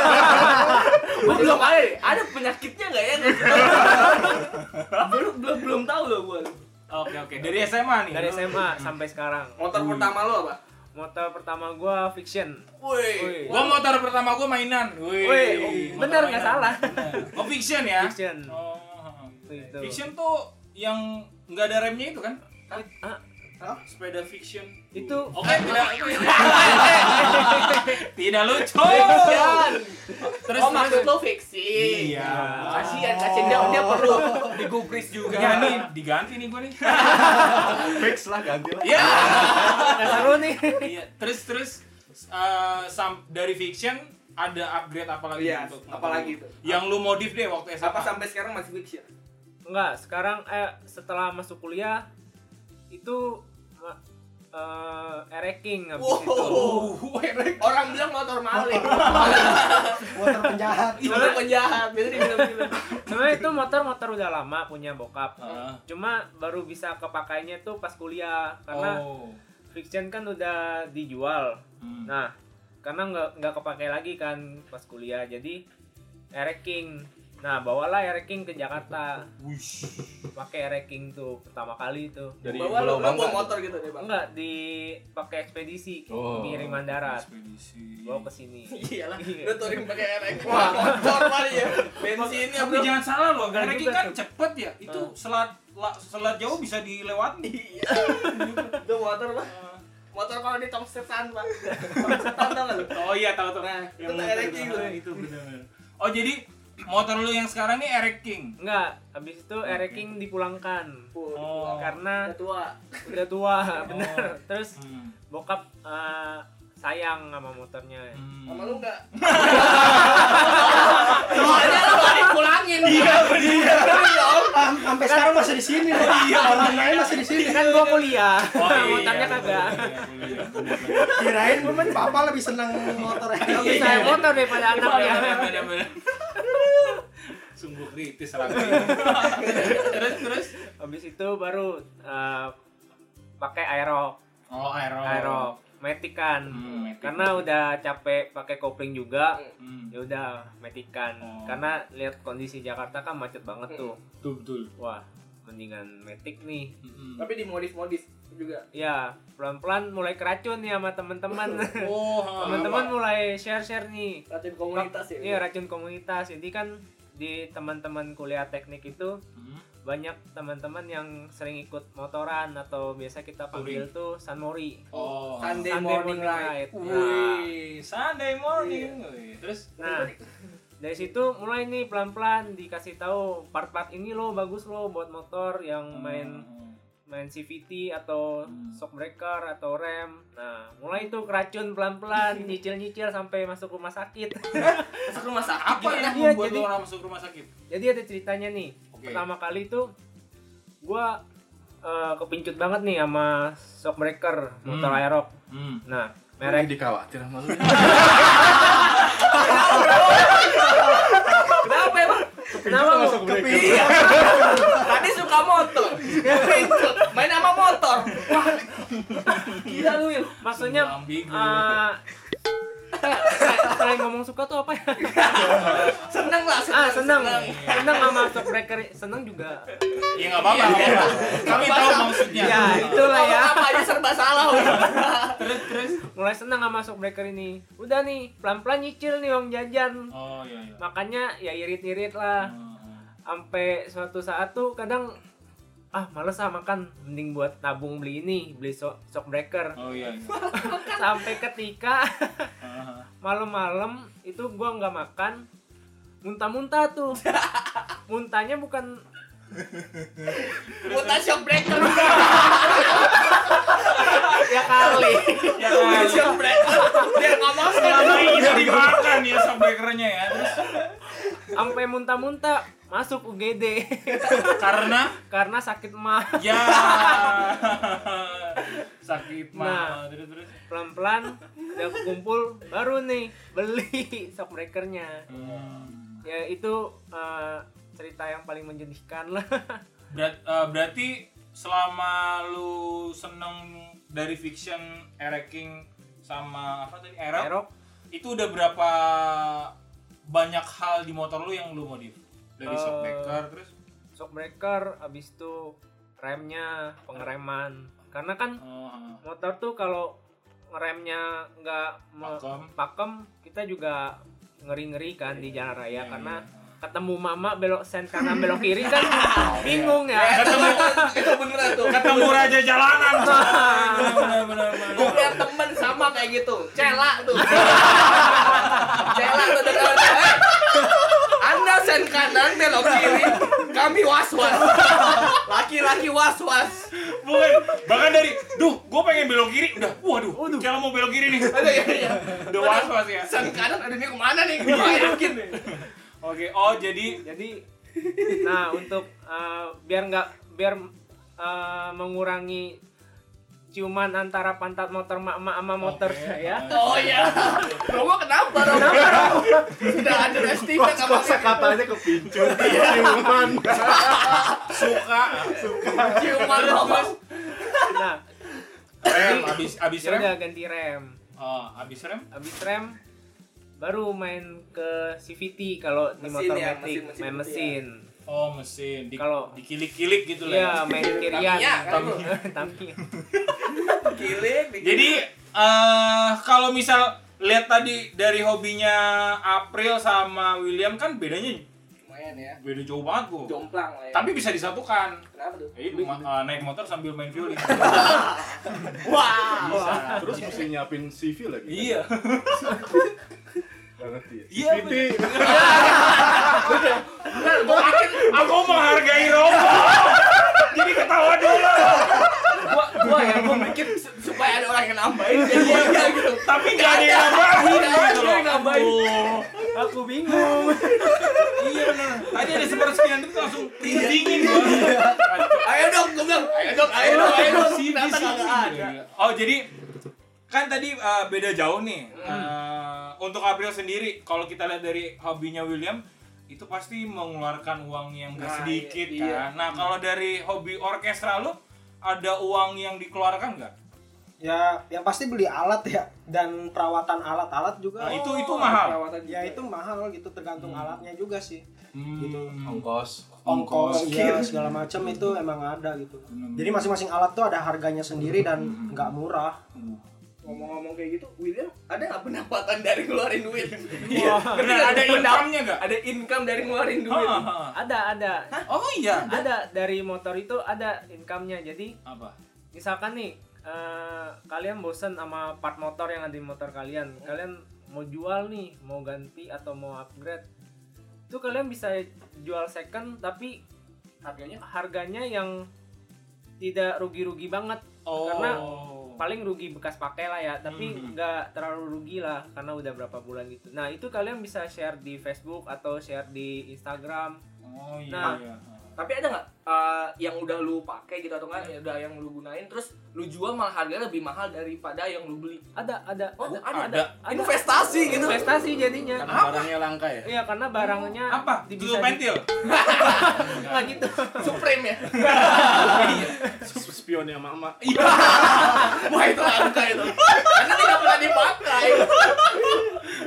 [SPEAKER 2] Gua belum ada. Ada penyakitnya nggak ya? belum belum belum tahu loh gua.
[SPEAKER 1] Oke oke. Dari SMA nih.
[SPEAKER 3] Dari SMA sampai sekarang.
[SPEAKER 2] Motor
[SPEAKER 1] Wih.
[SPEAKER 2] pertama lo apa?
[SPEAKER 3] Motor pertama gua fiction.
[SPEAKER 2] Woi.
[SPEAKER 3] Wih.
[SPEAKER 1] Gua motor pertama gua mainan. Wih.
[SPEAKER 3] Wih, oh, bener, nggak salah.
[SPEAKER 1] Bener. Oh fiction ya?
[SPEAKER 3] Fiction.
[SPEAKER 1] Oh.
[SPEAKER 3] Itu.
[SPEAKER 1] Fiction tuh yang nggak ada remnya itu kan?
[SPEAKER 3] Ah,
[SPEAKER 1] Sepeda fiction.
[SPEAKER 3] itu
[SPEAKER 1] Oke, tidak. tidak lucu.
[SPEAKER 2] Fiction.
[SPEAKER 1] Terus
[SPEAKER 2] oh maksud lo fiksi.
[SPEAKER 1] Iya.
[SPEAKER 2] Kasihan kasihan dia dia perlu digubris juga.
[SPEAKER 1] Ya nih diganti nih gua nih.
[SPEAKER 5] Fix lah ganti lah.
[SPEAKER 1] Iya.
[SPEAKER 3] seru nih.
[SPEAKER 1] Iya. Terus terus eh, sam- dari fiction ada upgrade apa lagi
[SPEAKER 2] Iya,
[SPEAKER 1] untuk
[SPEAKER 2] apa lagi tuh?
[SPEAKER 1] Yang lu modif deh waktu SMA.
[SPEAKER 2] Apa sampai sekarang masih fiction?
[SPEAKER 3] Enggak, sekarang eh setelah masuk kuliah itu eh ereking habis itu.
[SPEAKER 2] Wow.
[SPEAKER 1] Werek.
[SPEAKER 2] Orang bilang motor maling.
[SPEAKER 4] motor penjahat.
[SPEAKER 2] Motor penjahat. Biasa dibilang gitu.
[SPEAKER 3] Sebenarnya itu motor-motor udah lama punya bokap.
[SPEAKER 1] Ah.
[SPEAKER 3] Cuma baru bisa kepakainya tuh pas kuliah karena
[SPEAKER 1] Oh.
[SPEAKER 3] fiction kan udah dijual.
[SPEAKER 1] Hmm.
[SPEAKER 3] Nah, karena nggak nggak kepakai lagi kan pas kuliah, jadi ereking. Nah, bawalah ereking ke Jakarta.
[SPEAKER 1] Wush.
[SPEAKER 3] Pakai ereking tuh pertama kali itu.
[SPEAKER 5] Dari
[SPEAKER 2] Bawa lo lo bawa motor gitu deh, Bang.
[SPEAKER 3] Enggak dipakai ekspedisi
[SPEAKER 5] Oh.
[SPEAKER 3] pengiriman darat.
[SPEAKER 1] Ekspedisi.
[SPEAKER 3] Bawa ke sini.
[SPEAKER 2] Iyalah,
[SPEAKER 3] Iya.
[SPEAKER 2] lu touring pakai RX. Wah, motor kali ya. Bensinnya
[SPEAKER 1] Tapi jangan salah loh,
[SPEAKER 3] Enggak
[SPEAKER 1] Ranking
[SPEAKER 3] juga
[SPEAKER 1] kan cepet ya. Itu selat la- selat jauh bisa dilewati.
[SPEAKER 2] Iya. Itu motor lah. Motor kalau di tong setan, Pak. Tong setan tau lu?
[SPEAKER 1] Oh iya tahu tuh.
[SPEAKER 2] Nah,
[SPEAKER 1] Yang
[SPEAKER 2] itu Eric King.
[SPEAKER 1] Itu benar. Oh jadi motor lu yang sekarang nih Eric King.
[SPEAKER 3] Enggak, habis itu ereking dipulangkan.
[SPEAKER 1] Oh.
[SPEAKER 3] Karena
[SPEAKER 2] Udah tua.
[SPEAKER 3] udah tua, bener. Terus
[SPEAKER 1] Hmm.
[SPEAKER 3] bokap eh, sayang sama motornya.
[SPEAKER 1] Hmm.
[SPEAKER 2] Sama lu enggak? Soalnya lu gak dipulangin. Iya, iya.
[SPEAKER 4] Sam- Sampai sekarang masih di sini. Iya, orang lain masih di sini.
[SPEAKER 3] Kan gua kuliah,
[SPEAKER 1] Oh, iya,
[SPEAKER 3] motornya kagak.
[SPEAKER 1] iya, bener-bener.
[SPEAKER 4] Kirain papa lebih seneng motor
[SPEAKER 3] Lebih sayang motor daripada anak ya.
[SPEAKER 1] Bener-bener. Sungguh kritis terus terus.
[SPEAKER 3] Habis itu baru eh, pakai aero,
[SPEAKER 1] Oh aero.
[SPEAKER 3] aero, matic kan.
[SPEAKER 1] Hmm.
[SPEAKER 3] Karena udah capek pakai kopling juga.
[SPEAKER 1] Hmm.
[SPEAKER 3] Ya udah matikan.
[SPEAKER 1] Oh.
[SPEAKER 3] Karena lihat kondisi Jakarta kan macet banget tuh.
[SPEAKER 1] Betul betul.
[SPEAKER 3] Wah, mendingan matic nih.
[SPEAKER 1] Hmm.
[SPEAKER 2] Tapi dimodif-modif juga.
[SPEAKER 3] Ya, pelan-pelan mulai keracun nih sama teman-teman.
[SPEAKER 1] Oh,
[SPEAKER 3] teman-teman mulai share-share nih.
[SPEAKER 2] Racun komunitas ya.
[SPEAKER 3] Iya, racun komunitas. Jadi kan di teman-teman kuliah teknik itu
[SPEAKER 1] Hmm.
[SPEAKER 3] banyak teman-teman yang sering ikut motoran atau biasa kita panggil tuh Sanmori.
[SPEAKER 1] Oh.
[SPEAKER 2] Sunday,
[SPEAKER 3] Sunday
[SPEAKER 2] morning,
[SPEAKER 3] morning
[SPEAKER 2] ride.
[SPEAKER 3] ride.
[SPEAKER 1] Wih, Sunday morning. Wih, Terus
[SPEAKER 3] Nah, dari situ mulai nih pelan-pelan dikasih tahu part-part ini loh bagus loh buat motor yang main main CVT atau
[SPEAKER 1] Hmm.
[SPEAKER 3] shock breaker atau rem. Nah, mulai tuh keracun pelan-pelan, nyicil-nyicil sampai masuk rumah sakit.
[SPEAKER 2] Masuk rumah sakit
[SPEAKER 1] apa
[SPEAKER 2] gimana?
[SPEAKER 1] yang
[SPEAKER 3] Iya,
[SPEAKER 1] membuat
[SPEAKER 3] jadi-
[SPEAKER 1] orang masuk rumah sakit?
[SPEAKER 3] Jadi ada ceritanya nih.
[SPEAKER 1] Oke.
[SPEAKER 3] Pertama kali tuh gua eh, kepincut banget nih sama shock breaker motor
[SPEAKER 1] Hmm.
[SPEAKER 3] aerox.
[SPEAKER 1] Hmm.
[SPEAKER 3] Nah,
[SPEAKER 5] Merek dikhawatir sama lu.
[SPEAKER 2] Kenapa emang?
[SPEAKER 3] Kenapa lu?
[SPEAKER 2] Iya. Tadi suka motor. Main sama motor. Wah. Gila lu, Wil.
[SPEAKER 3] Maksudnya
[SPEAKER 1] Ambigu.
[SPEAKER 3] eh, selain ngomong suka tuh apa ya
[SPEAKER 2] Seneng lah,
[SPEAKER 3] ah
[SPEAKER 2] seneng.
[SPEAKER 3] seneng seneng sama shockbreaker seneng juga
[SPEAKER 1] Ya nggak apa-apa. nggak apa-apa. Kami tahu maksudnya.
[SPEAKER 3] ya itulah ya
[SPEAKER 2] Apa aja serba salah.
[SPEAKER 1] Terus terus.
[SPEAKER 3] mulai seneng sama shockbreaker ini udah nih pelan pelan nyicil nih uang jajan
[SPEAKER 1] Oh iya iya.
[SPEAKER 3] makanya ya irit irit lah sampai suatu saat tuh kadang ah males ah makan mending buat nabung beli ini beli shock shockbreaker
[SPEAKER 1] Oh iya. iya.
[SPEAKER 3] sampai ketika malam-malam itu gua nggak makan muntah-muntah tuh muntahnya bukan
[SPEAKER 2] Muntah shock breaker.
[SPEAKER 3] ya kali
[SPEAKER 1] Ya kan.
[SPEAKER 2] Shock breaker. Dia ngomong
[SPEAKER 1] Selama ini dimakan ya shockbreakernya ya. Terus
[SPEAKER 3] sampai muntah-muntah masuk UGD
[SPEAKER 1] karena?
[SPEAKER 3] Karena sakit mah.
[SPEAKER 1] Ya. Sakit
[SPEAKER 3] Nah.
[SPEAKER 1] mah terus terus.
[SPEAKER 3] pelan-pelan udah kumpul baru nih beli shockbreakernya
[SPEAKER 1] Hmm.
[SPEAKER 3] ya itu eh, cerita yang paling menjadikan lah.
[SPEAKER 1] Berat- eh, berarti selama lu seneng dari fiction, ereking sama apa tadi? Erok,
[SPEAKER 3] Erok
[SPEAKER 1] itu udah berapa banyak hal di motor lu yang lu modif? Dari
[SPEAKER 3] Eh,
[SPEAKER 1] shockbreaker terus
[SPEAKER 3] shockbreaker abis itu remnya pengereman karena kan
[SPEAKER 1] eh,
[SPEAKER 3] motor tuh kalau ngeremnya nggak
[SPEAKER 1] pakem.
[SPEAKER 3] pakem kita juga ngeri-ngeri kan di jalan raya
[SPEAKER 1] Iya,
[SPEAKER 3] karena
[SPEAKER 1] iya.
[SPEAKER 3] ketemu mama belok sen kanan belok kiri kan bingung ya
[SPEAKER 1] ketemu
[SPEAKER 2] itu beneran tuh.
[SPEAKER 1] ketemu raja jalanan.
[SPEAKER 2] Gue punya temen sama kayak gitu, celak tuh. celak tuh eh, sen kanan belok kiri, kami was was. Laki-laki was was.
[SPEAKER 1] Bukan, bahkan dari, duh, gue pengen belok kiri, udah, waduh, kalau mau belok kiri nih,
[SPEAKER 2] Aduh iya iya.
[SPEAKER 1] udah was was ya.
[SPEAKER 2] Sen kanan, aduh ini ke mana nih? Gue yakin nih.
[SPEAKER 1] Oke, oh jadi
[SPEAKER 3] jadi nah untuk eh, biar nggak biar eh, mengurangi ciuman antara pantat motor mak-mak sama motor
[SPEAKER 1] Oke.
[SPEAKER 3] saya.
[SPEAKER 2] Oh iya. Romo kenapa Romo? Sudah underestimate sama
[SPEAKER 5] Masa katanya kepincut. Ciuman.
[SPEAKER 1] suka,
[SPEAKER 2] ciuman Romo.
[SPEAKER 3] nah
[SPEAKER 1] rem, abis abis
[SPEAKER 3] ya
[SPEAKER 1] rem,
[SPEAKER 3] udah ganti rem.
[SPEAKER 1] Oh, abis rem,
[SPEAKER 3] habis rem baru main ke CVT kalau di
[SPEAKER 2] Mesin
[SPEAKER 3] motor
[SPEAKER 2] ya,
[SPEAKER 3] metik
[SPEAKER 2] mesin-mesin
[SPEAKER 3] main
[SPEAKER 2] gitu
[SPEAKER 3] mesin
[SPEAKER 1] oh mesin, di,
[SPEAKER 3] Kalau-
[SPEAKER 1] dikilik-kilik gitu lah.
[SPEAKER 3] Iya main kirian
[SPEAKER 2] Tamiya kan?
[SPEAKER 3] Tamiya.
[SPEAKER 2] Kilik.
[SPEAKER 1] Jadi eh kalau misal lihat tadi dari hobinya April sama William kan bedanya
[SPEAKER 2] lumayan ya.
[SPEAKER 1] beda jauh banget kok.
[SPEAKER 2] Jomplang lah ya.
[SPEAKER 1] Tapi bisa disatukan.
[SPEAKER 2] kenapa tuh?
[SPEAKER 1] Eh, eh, naik motor sambil main violin.
[SPEAKER 2] Wah.
[SPEAKER 1] Bisa.
[SPEAKER 5] Terus mesti nyiapin CV lagi.
[SPEAKER 1] Iya.
[SPEAKER 5] Gak ngerti ya.
[SPEAKER 1] Iya.
[SPEAKER 2] Bener, gua yakin
[SPEAKER 1] Aku menghargai Romo. Jadi ketawa dulu.
[SPEAKER 2] gua gua ya gua mikir su- supaya ada orang yang nambahin jadi iya gitu.
[SPEAKER 1] Tapi nggak ada yang nambahin
[SPEAKER 2] Nggak ada yang nambahin.
[SPEAKER 3] Aku bingung.
[SPEAKER 1] Iya benar. Tadi ada sepersekian detik langsung dingin gua.
[SPEAKER 2] Ayo dong, gua bilang, ayo dong, ayo dong, ayo dong.
[SPEAKER 1] Sini,
[SPEAKER 2] ada.
[SPEAKER 1] Oh jadi kan tadi uh, beda jauh nih. Uh, untuk April sendiri, kalau kita lihat dari hobinya William, itu pasti mengeluarkan uang yang gak
[SPEAKER 2] Nah,
[SPEAKER 1] sedikit
[SPEAKER 2] iya, iya.
[SPEAKER 1] kan. Nah kalau dari hobi orkestra lu, ada uang yang dikeluarkan nggak?
[SPEAKER 4] Ya, yang pasti beli alat ya dan perawatan alat-alat juga.
[SPEAKER 1] Nah, itu itu mahal.
[SPEAKER 2] Perawatan
[SPEAKER 4] Ya itu mahal gitu tergantung alatnya juga sih.
[SPEAKER 1] Gitu.
[SPEAKER 5] Ongkos.
[SPEAKER 4] Ongkos, ya segala macam itu emang ada gitu. Jadi masing-masing alat tuh ada harganya sendiri dan nggak murah.
[SPEAKER 2] Ngomong-ngomong kayak gitu, William ada nggak pendapatan dari ngeluarin duit?
[SPEAKER 1] Iya. Benar ada income-nya nggak?
[SPEAKER 2] Ada income dari ngeluarin duit.
[SPEAKER 1] Ha, ha.
[SPEAKER 3] Ada ada.
[SPEAKER 1] Oh iya.
[SPEAKER 3] Ada dari motor itu ada income-nya. Jadi
[SPEAKER 1] Apa?
[SPEAKER 3] misalkan nih eh, kalian bosen sama part motor yang ada di motor kalian, kalian mau jual nih, mau ganti atau mau upgrade, itu kalian bisa jual second tapi
[SPEAKER 2] Harganya
[SPEAKER 3] harganya yang tidak rugi-rugi banget
[SPEAKER 1] Oh.
[SPEAKER 3] Karena paling rugi bekas pakai lah ya tapi
[SPEAKER 1] Hmm.
[SPEAKER 3] nggak terlalu rugi lah karena udah berapa bulan gitu nah itu kalian bisa share di Facebook atau share di Instagram
[SPEAKER 1] Oh iya
[SPEAKER 3] Nah,
[SPEAKER 1] iya.
[SPEAKER 2] Tapi ada nggak eh, yang udah lu pakai gitu atau enggak ya udah yang lu gunain terus lu jual malah harganya lebih mahal daripada yang lu beli?
[SPEAKER 3] Ada, ada,
[SPEAKER 2] Oh,
[SPEAKER 3] ada,
[SPEAKER 2] ada,
[SPEAKER 1] ada.
[SPEAKER 2] Investasi gitu.
[SPEAKER 3] Investasi jadinya.
[SPEAKER 5] Karena barangnya langka ya.
[SPEAKER 3] Iya, karena barangnya
[SPEAKER 1] Apa?
[SPEAKER 3] di-
[SPEAKER 1] Tutup
[SPEAKER 3] bisa di-
[SPEAKER 1] pentil.
[SPEAKER 3] Nggak gitu.
[SPEAKER 2] Supreme ya.
[SPEAKER 5] Spionnya mama.
[SPEAKER 2] Wah itu langka itu. Karena tidak pernah dipakai.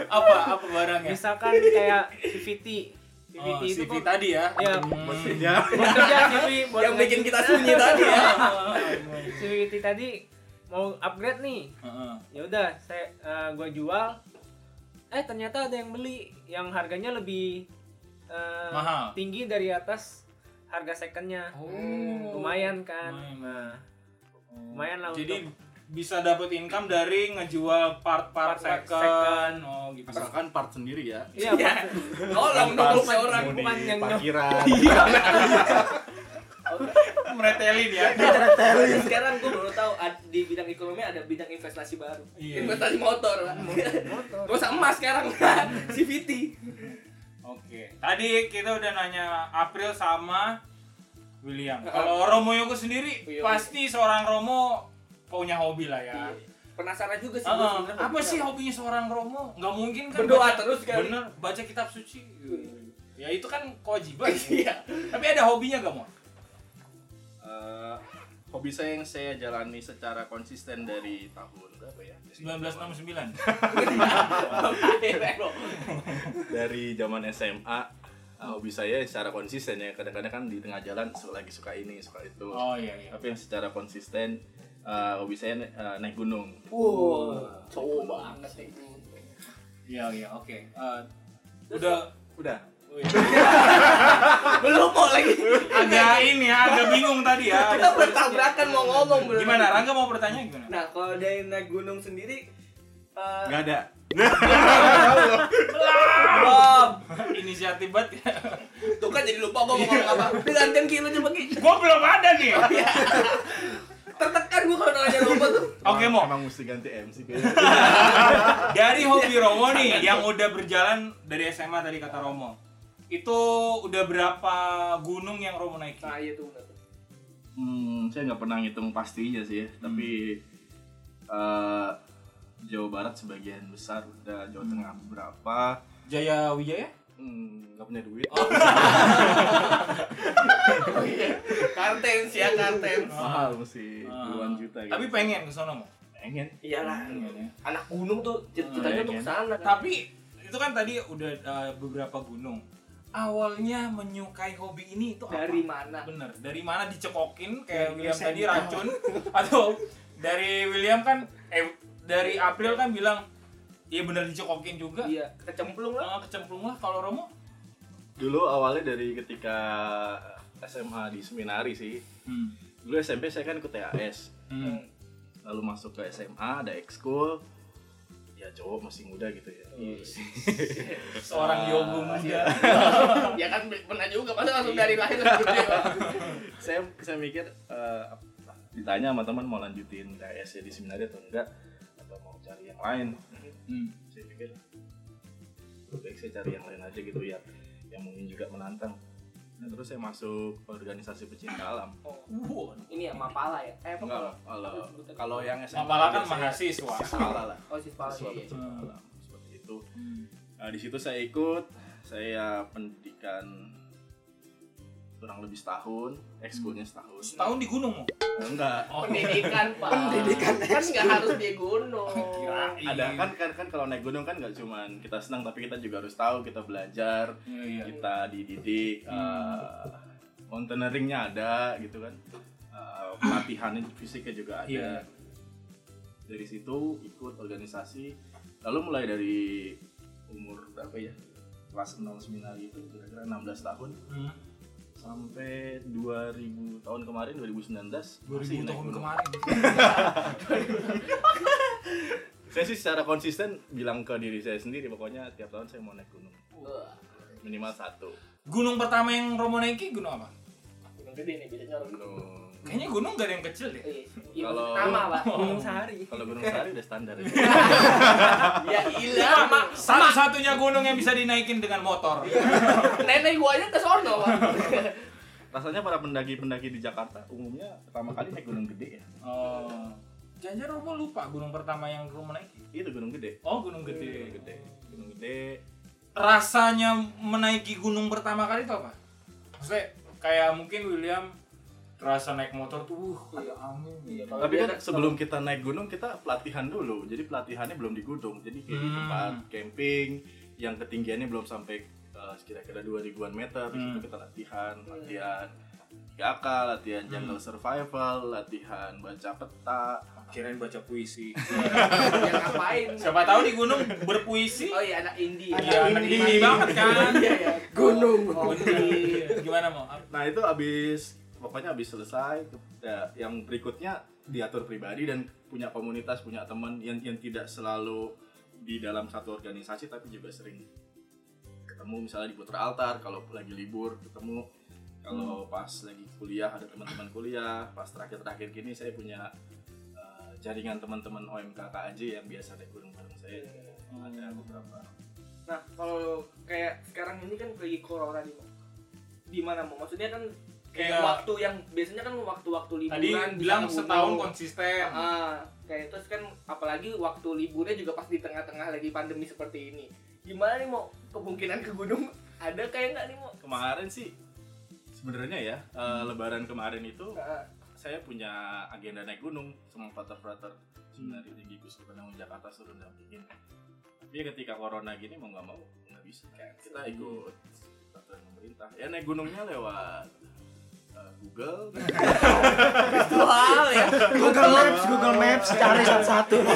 [SPEAKER 1] apa apa barangnya?
[SPEAKER 3] Misalkan kayak CVT. CVT
[SPEAKER 1] Oh,
[SPEAKER 3] itu
[SPEAKER 1] CV
[SPEAKER 3] kok
[SPEAKER 1] tadi ya.
[SPEAKER 3] ya
[SPEAKER 5] Mesinnya.
[SPEAKER 3] buat kerja CV buat
[SPEAKER 2] yang bikin kita sunyi tadi ya.
[SPEAKER 3] CVT tadi mau upgrade nih.
[SPEAKER 1] Heeh.
[SPEAKER 3] Ya udah, saya eh, gua jual. Eh ternyata ada yang beli yang harganya lebih eh,
[SPEAKER 1] Mahal.
[SPEAKER 3] tinggi dari atas harga secondnya.
[SPEAKER 1] Oh.
[SPEAKER 3] Lumayan kan.
[SPEAKER 1] Lumayan.
[SPEAKER 3] Nah, lumayan lah
[SPEAKER 1] Jadi
[SPEAKER 3] untuk
[SPEAKER 1] bisa dapat income dari ngejual part-part second.
[SPEAKER 3] second.
[SPEAKER 1] Oh, gitu.
[SPEAKER 5] Asalkan part sendiri ya.
[SPEAKER 3] Iya, Pak.
[SPEAKER 2] Tolong dong orang.
[SPEAKER 3] bukan yang
[SPEAKER 5] parkiran.
[SPEAKER 1] Meretelin ya.
[SPEAKER 2] Dan sekarang gue baru tahu di bidang ekonomi ada bidang investasi baru.
[SPEAKER 1] Iya.
[SPEAKER 2] Investasi motor.
[SPEAKER 3] motor.
[SPEAKER 2] Gak usah emas sekarang kan. CVT.
[SPEAKER 1] Oke. Tadi kita udah nanya April sama William. Kalau Romo Yogo sendiri
[SPEAKER 2] Iya.
[SPEAKER 1] pasti seorang Romo punya hobi lah ya.
[SPEAKER 2] Penasaran juga sih gue sebenarnya.
[SPEAKER 1] apa sih hobinya seorang Romo? Nggak mungkin kan
[SPEAKER 2] Berdoa
[SPEAKER 1] baca-
[SPEAKER 2] terus kan?
[SPEAKER 1] Bener, baca kitab suci. Ya itu kan kewajiban.
[SPEAKER 2] Iya.
[SPEAKER 1] Tapi ada hobinya gak mau?
[SPEAKER 5] Eh, hobi saya yang saya jalani secara konsisten dari tahun berapa ya?
[SPEAKER 1] 1969.
[SPEAKER 5] Dari zaman SMA eh, hobi saya secara konsisten ya kadang-kadang kan di tengah jalan su- lagi suka ini suka itu
[SPEAKER 1] Oh iya iya.
[SPEAKER 5] tapi yang secara konsisten eh, hobi saya eh, naik gunung
[SPEAKER 2] Wow, cowok banget itu.
[SPEAKER 1] Iya iya oke. Eh, udah
[SPEAKER 5] udah
[SPEAKER 2] Belum mau lagi.
[SPEAKER 1] agak ini ya, agak bingung tadi ya.
[SPEAKER 2] Kita bertabrakan mau ngomong belum.
[SPEAKER 1] Gimana? Rangga mau bertanya gimana?
[SPEAKER 2] Nah, kalau dari naik gunung sendiri eh,
[SPEAKER 5] nggak ada
[SPEAKER 2] belum.
[SPEAKER 1] Inisiatif banget ya.
[SPEAKER 2] Tuh kan jadi lupa gua mau ngomong apa. Udah gantian kilo coba.
[SPEAKER 1] Gua belum ada nih.
[SPEAKER 2] Tertekan gua kalau nanya lupa tuh.
[SPEAKER 1] Oke, Mo.
[SPEAKER 5] emang mesti ganti MC kayaknya
[SPEAKER 1] Dari hobi Romo nih yang udah berjalan dari SMA tadi kata Romo. Itu udah berapa gunung yang Romo naiki?
[SPEAKER 2] Nah, iya tuh.
[SPEAKER 5] Hmm, saya nggak pernah ngitung pastinya sih, ya. tapi eh, Jawa Barat sebagian besar udah Jawa Tengah berapa,
[SPEAKER 1] Jaya Wijaya?
[SPEAKER 5] Hmm, nggak punya duit.
[SPEAKER 2] Oh iya. Karten sih ya karten.
[SPEAKER 5] Mahal mesti
[SPEAKER 1] Ah.
[SPEAKER 5] puluhan juta gitu.
[SPEAKER 1] Tapi pengen ke sono mau.
[SPEAKER 5] pengen.
[SPEAKER 2] Iyalah.
[SPEAKER 1] Pengen ya.
[SPEAKER 2] Anak gunung tuh ceritanya tuh
[SPEAKER 5] iya.
[SPEAKER 2] ke sana.
[SPEAKER 1] Tapi itu kan tadi udah uh, beberapa gunung. Awalnya menyukai hobi ini itu apa?
[SPEAKER 2] dari mana?
[SPEAKER 1] Bener, dari mana dicekokin kayak William tadi racun atau dari William kan eh dari April kan bilang iya bener dicekokin juga.
[SPEAKER 2] Iya, kecemplung lah.
[SPEAKER 1] Ah, kecemplung lah kalau Romo.
[SPEAKER 5] Dulu awalnya dari ketika SMA di seminari sih.
[SPEAKER 1] Hmm.
[SPEAKER 5] Dulu SMP saya kan ikut TAS.
[SPEAKER 1] Hmm.
[SPEAKER 5] Lalu masuk ke SMA ada ekskul. Ya cowok masih muda gitu ya.
[SPEAKER 1] Seorang yogo muda.
[SPEAKER 2] ya kan pernah juga masa langsung dari lahir gede. Pak?
[SPEAKER 5] saya saya mikir eh, ditanya sama teman mau lanjutin TAS ya di seminari atau enggak atau mau cari yang lain.
[SPEAKER 1] Hmm.
[SPEAKER 5] Saya pikir lebih baik saya cari yang lain aja gitu ya yang mungkin juga menantang. Nah, terus saya masuk organisasi pecinta alam.
[SPEAKER 1] Wow.
[SPEAKER 2] Ini ya Mapala ya? Eh, apa
[SPEAKER 5] Enggak,
[SPEAKER 2] Mapala?
[SPEAKER 5] kalau kalau yang SMA
[SPEAKER 1] Malah kan mahasiswa.
[SPEAKER 5] Siswa lah.
[SPEAKER 2] Oh, Sispala
[SPEAKER 5] Siswa
[SPEAKER 2] iya.
[SPEAKER 5] pecinta
[SPEAKER 1] Hmm.
[SPEAKER 5] alam seperti itu.
[SPEAKER 1] Hmm.
[SPEAKER 5] Nah, di situ saya ikut, saya pendidikan kurang lebih setahun, ekskulnya setahun.
[SPEAKER 1] Setahun di gunung mau.
[SPEAKER 5] Enggak.
[SPEAKER 1] Oh,
[SPEAKER 2] Pendidikan, Pak. Pendidikan kan nggak harus di gunung.
[SPEAKER 1] Kirain.
[SPEAKER 5] Ada kan kan kan kalau naik gunung kan nggak cuman kita senang tapi kita juga harus tahu, kita belajar,
[SPEAKER 1] Iya, iya.
[SPEAKER 5] kita dididik,
[SPEAKER 1] Hmm.
[SPEAKER 5] eh, mountaineeringnya ada gitu kan. Eh, pelatihannya fisiknya juga ada.
[SPEAKER 1] Iya.
[SPEAKER 5] Dari situ ikut organisasi, lalu mulai dari umur berapa ya? Kelas 0 seminari itu kira-kira 16 tahun
[SPEAKER 1] Hmm.
[SPEAKER 5] Sampai 2000 tahun kemarin 2019 masih
[SPEAKER 1] 2000
[SPEAKER 5] naik
[SPEAKER 1] tahun
[SPEAKER 5] gunung.
[SPEAKER 1] kemarin.
[SPEAKER 5] Saya sih secara konsisten bilang ke diri saya sendiri pokoknya tiap tahun saya mau naik gunung minimal satu
[SPEAKER 1] Gunung pertama yang Romo naiki gunung apa?
[SPEAKER 2] gunung gede nih biasanya orang.
[SPEAKER 5] gunung
[SPEAKER 1] Kayaknya gunung gak ada yang kecil deh.
[SPEAKER 2] Iya,
[SPEAKER 5] Kalau-
[SPEAKER 2] nama pak.
[SPEAKER 3] Gunung Sahari.
[SPEAKER 5] Kalau Gunung Sahari udah standar. ya.
[SPEAKER 2] Ya mak.
[SPEAKER 1] Satu-satunya gunung yang bisa dinaikin dengan motor.
[SPEAKER 2] Nenek gua aja ke sono pak.
[SPEAKER 5] Rasanya para pendaki-pendaki di Jakarta umumnya pertama kali naik gunung gede ya.
[SPEAKER 1] Oh. Jangan Romo lupa gunung pertama yang Romo naiki.
[SPEAKER 5] Itu gunung gede.
[SPEAKER 1] Oh, gunung gede.
[SPEAKER 5] Gunung gede. Gunung gede.
[SPEAKER 1] Rasanya menaiki gunung pertama kali itu apa? Maksudnya kayak mungkin William terasa naik motor tuh, uh, kayak angin.
[SPEAKER 2] Iya,
[SPEAKER 5] Tapi kan sebelum kita naik gunung kita pelatihan dulu. Jadi pelatihannya belum di gunung. Jadi kayak di
[SPEAKER 1] Hmm.
[SPEAKER 5] tempat camping yang ketinggiannya belum sampai uh, kira-kira dua ribuan meter. Di
[SPEAKER 1] Hmm.
[SPEAKER 5] kita latihan, latihan GAK, latihan jungle survival, latihan baca peta.
[SPEAKER 1] Kirain baca puisi.
[SPEAKER 2] Ya ngapain?
[SPEAKER 1] Siapa tahu di gunung berpuisi.
[SPEAKER 2] Oh iya anak indie.
[SPEAKER 1] Iya, anak indie banget kan.
[SPEAKER 2] Iya ya.
[SPEAKER 4] Gunung.
[SPEAKER 1] Oh, bener. Gimana mau?
[SPEAKER 5] Nah itu abis pokoknya abis selesai ya, yang berikutnya diatur pribadi dan punya komunitas punya teman yang yang tidak selalu di dalam satu organisasi tapi juga sering ketemu. Misalnya di putra altar kalau lagi libur ketemu. Kalau pas lagi kuliah ada teman-teman kuliah pas terakhir-terakhir gini saya punya uh, jaringan teman-teman OMK KAJ yang biasa naik gunung bareng saya. Ada beberapa.
[SPEAKER 2] Nah, kalau kayak sekarang ini kan lagi corona. Di mana mau? Maksudnya kan kayak
[SPEAKER 1] Iya.
[SPEAKER 2] waktu yang biasanya kan waktu-waktu liburan
[SPEAKER 1] Tadi bilang
[SPEAKER 2] ke
[SPEAKER 1] setahun konsisten.
[SPEAKER 2] Ah, kayak terus kan apalagi waktu liburnya juga pas di tengah-tengah lagi pandemi seperti ini. Gimana nih mau kemungkinan ke gunung ada kayak nggak nih mau?
[SPEAKER 5] kemarin sih sebenarnya ya eh, lebaran kemarin itu
[SPEAKER 2] Ah,
[SPEAKER 5] saya punya agenda naik gunung sama frater-frater sebenarnya tinggi Gus Penanggung Jakarta suruh dampingin. Tapi ketika corona gini mau nggak mau nggak bisa. Kan kita ikut peraturan pemerintah. Ya naik gunungnya lewat Google
[SPEAKER 2] Virtual ya.
[SPEAKER 4] Google Maps, Google Maps cari satu-satu.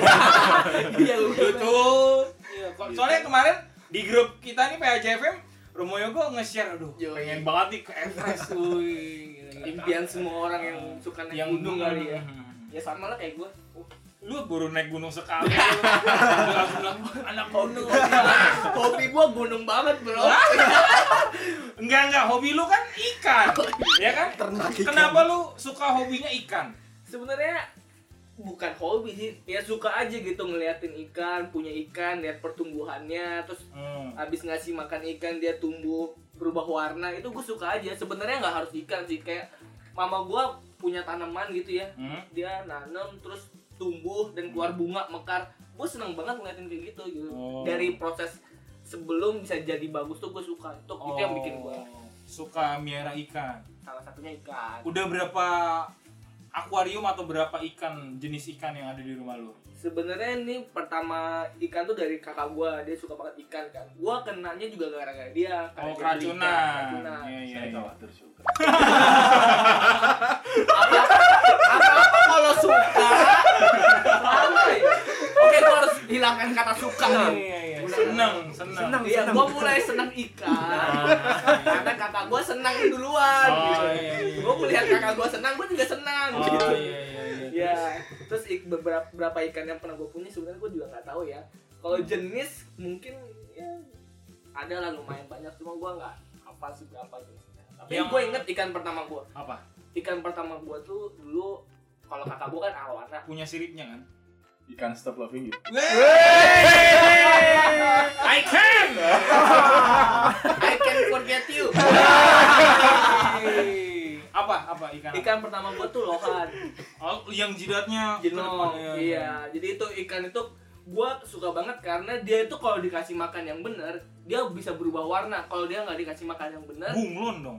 [SPEAKER 2] Iya
[SPEAKER 1] Betul. Iya, kok- soalnya kemarin di grup kita nih PAJFM Romo Yogo nge-share aduh
[SPEAKER 2] Yoi.
[SPEAKER 1] pengen banget nih ke Everest wuih.
[SPEAKER 2] Impian semua orang yang suka naik gunung kali ya.
[SPEAKER 1] Hmm.
[SPEAKER 2] Ya sama lah kayak gue.
[SPEAKER 1] Lu baru naik gunung sekali bilang anak gunung.
[SPEAKER 2] Hobi gue gunung banget bro.
[SPEAKER 1] enggak enggak hobi lu kan ikan. Ya kan? Kenapa lu suka hobinya ikan?
[SPEAKER 2] Sebenarnya bukan hobi sih, ya suka aja gitu ngeliatin ikan, punya ikan, lihat pertumbuhannya, terus
[SPEAKER 1] Hmm.
[SPEAKER 2] habis ngasih makan ikan dia tumbuh berubah warna itu gue suka aja. Sebenarnya nggak harus ikan sih, kayak mama gue punya tanaman gitu ya,
[SPEAKER 1] Hmm.
[SPEAKER 2] dia nanam terus tumbuh dan keluar bunga mekar. Gue seneng banget ngeliatin kayak gitu gitu.
[SPEAKER 1] Oh.
[SPEAKER 2] Dari proses sebelum bisa jadi bagus tuh gue suka. Itu itu yang bikin gue
[SPEAKER 1] Oh, suka miara ikan.
[SPEAKER 2] salah satunya ikan.
[SPEAKER 1] Udah berapa akuarium atau berapa ikan jenis ikan yang ada di rumah lu?
[SPEAKER 2] Sebenarnya ini pertama ikan tuh dari kakak gua, dia suka banget ikan kan. Gua kenanya juga gara-gara dia.
[SPEAKER 1] Oh,
[SPEAKER 2] karena dia beli ikan,
[SPEAKER 1] keracunan.
[SPEAKER 2] keracunan.
[SPEAKER 1] Iya, iya,
[SPEAKER 5] saya
[SPEAKER 1] iya.
[SPEAKER 5] khawatir juga
[SPEAKER 2] kalau suka. Oke, gua harus hilangkan kata suka nih.
[SPEAKER 1] iya, iya. Seneng, seneng.
[SPEAKER 3] Seneng.
[SPEAKER 2] Iya, gua mulai senang ikan. Karena kakak gua senang duluan.
[SPEAKER 1] Oh,
[SPEAKER 2] gitu.
[SPEAKER 1] iya, iya.
[SPEAKER 2] Gua melihat kakak gua senang, gua juga senang.
[SPEAKER 1] Oh,
[SPEAKER 2] gitu.
[SPEAKER 1] iya, iya, iya.
[SPEAKER 2] Ya, terus ik- beberapa beberapa ikan yang pernah gue punya sebenarnya gue juga nggak tahu ya. Kalau jenis mungkin ya ada lah lumayan banyak, cuma gue nggak apa sih berapa jenisnya. Tapi
[SPEAKER 1] Yang-
[SPEAKER 2] gue inget ikan pertama gue.
[SPEAKER 1] Apa?
[SPEAKER 2] Ikan pertama gue tuh dulu kalau kakak gue kan arowana.
[SPEAKER 1] Punya siripnya kan?
[SPEAKER 5] ikan stop loving you
[SPEAKER 1] I can.
[SPEAKER 2] I can forget you.
[SPEAKER 1] apa? Apa ikan?
[SPEAKER 2] ikan pertama gue tuh lohan.
[SPEAKER 1] Oh, yang jidatnya ke
[SPEAKER 2] Jino.
[SPEAKER 1] depan,
[SPEAKER 2] Iya, jadi itu ikan itu gue suka banget karena dia itu kalau dikasih makan yang benar dia bisa berubah warna kalau dia nggak dikasih makan yang benar
[SPEAKER 1] Bunglon dong.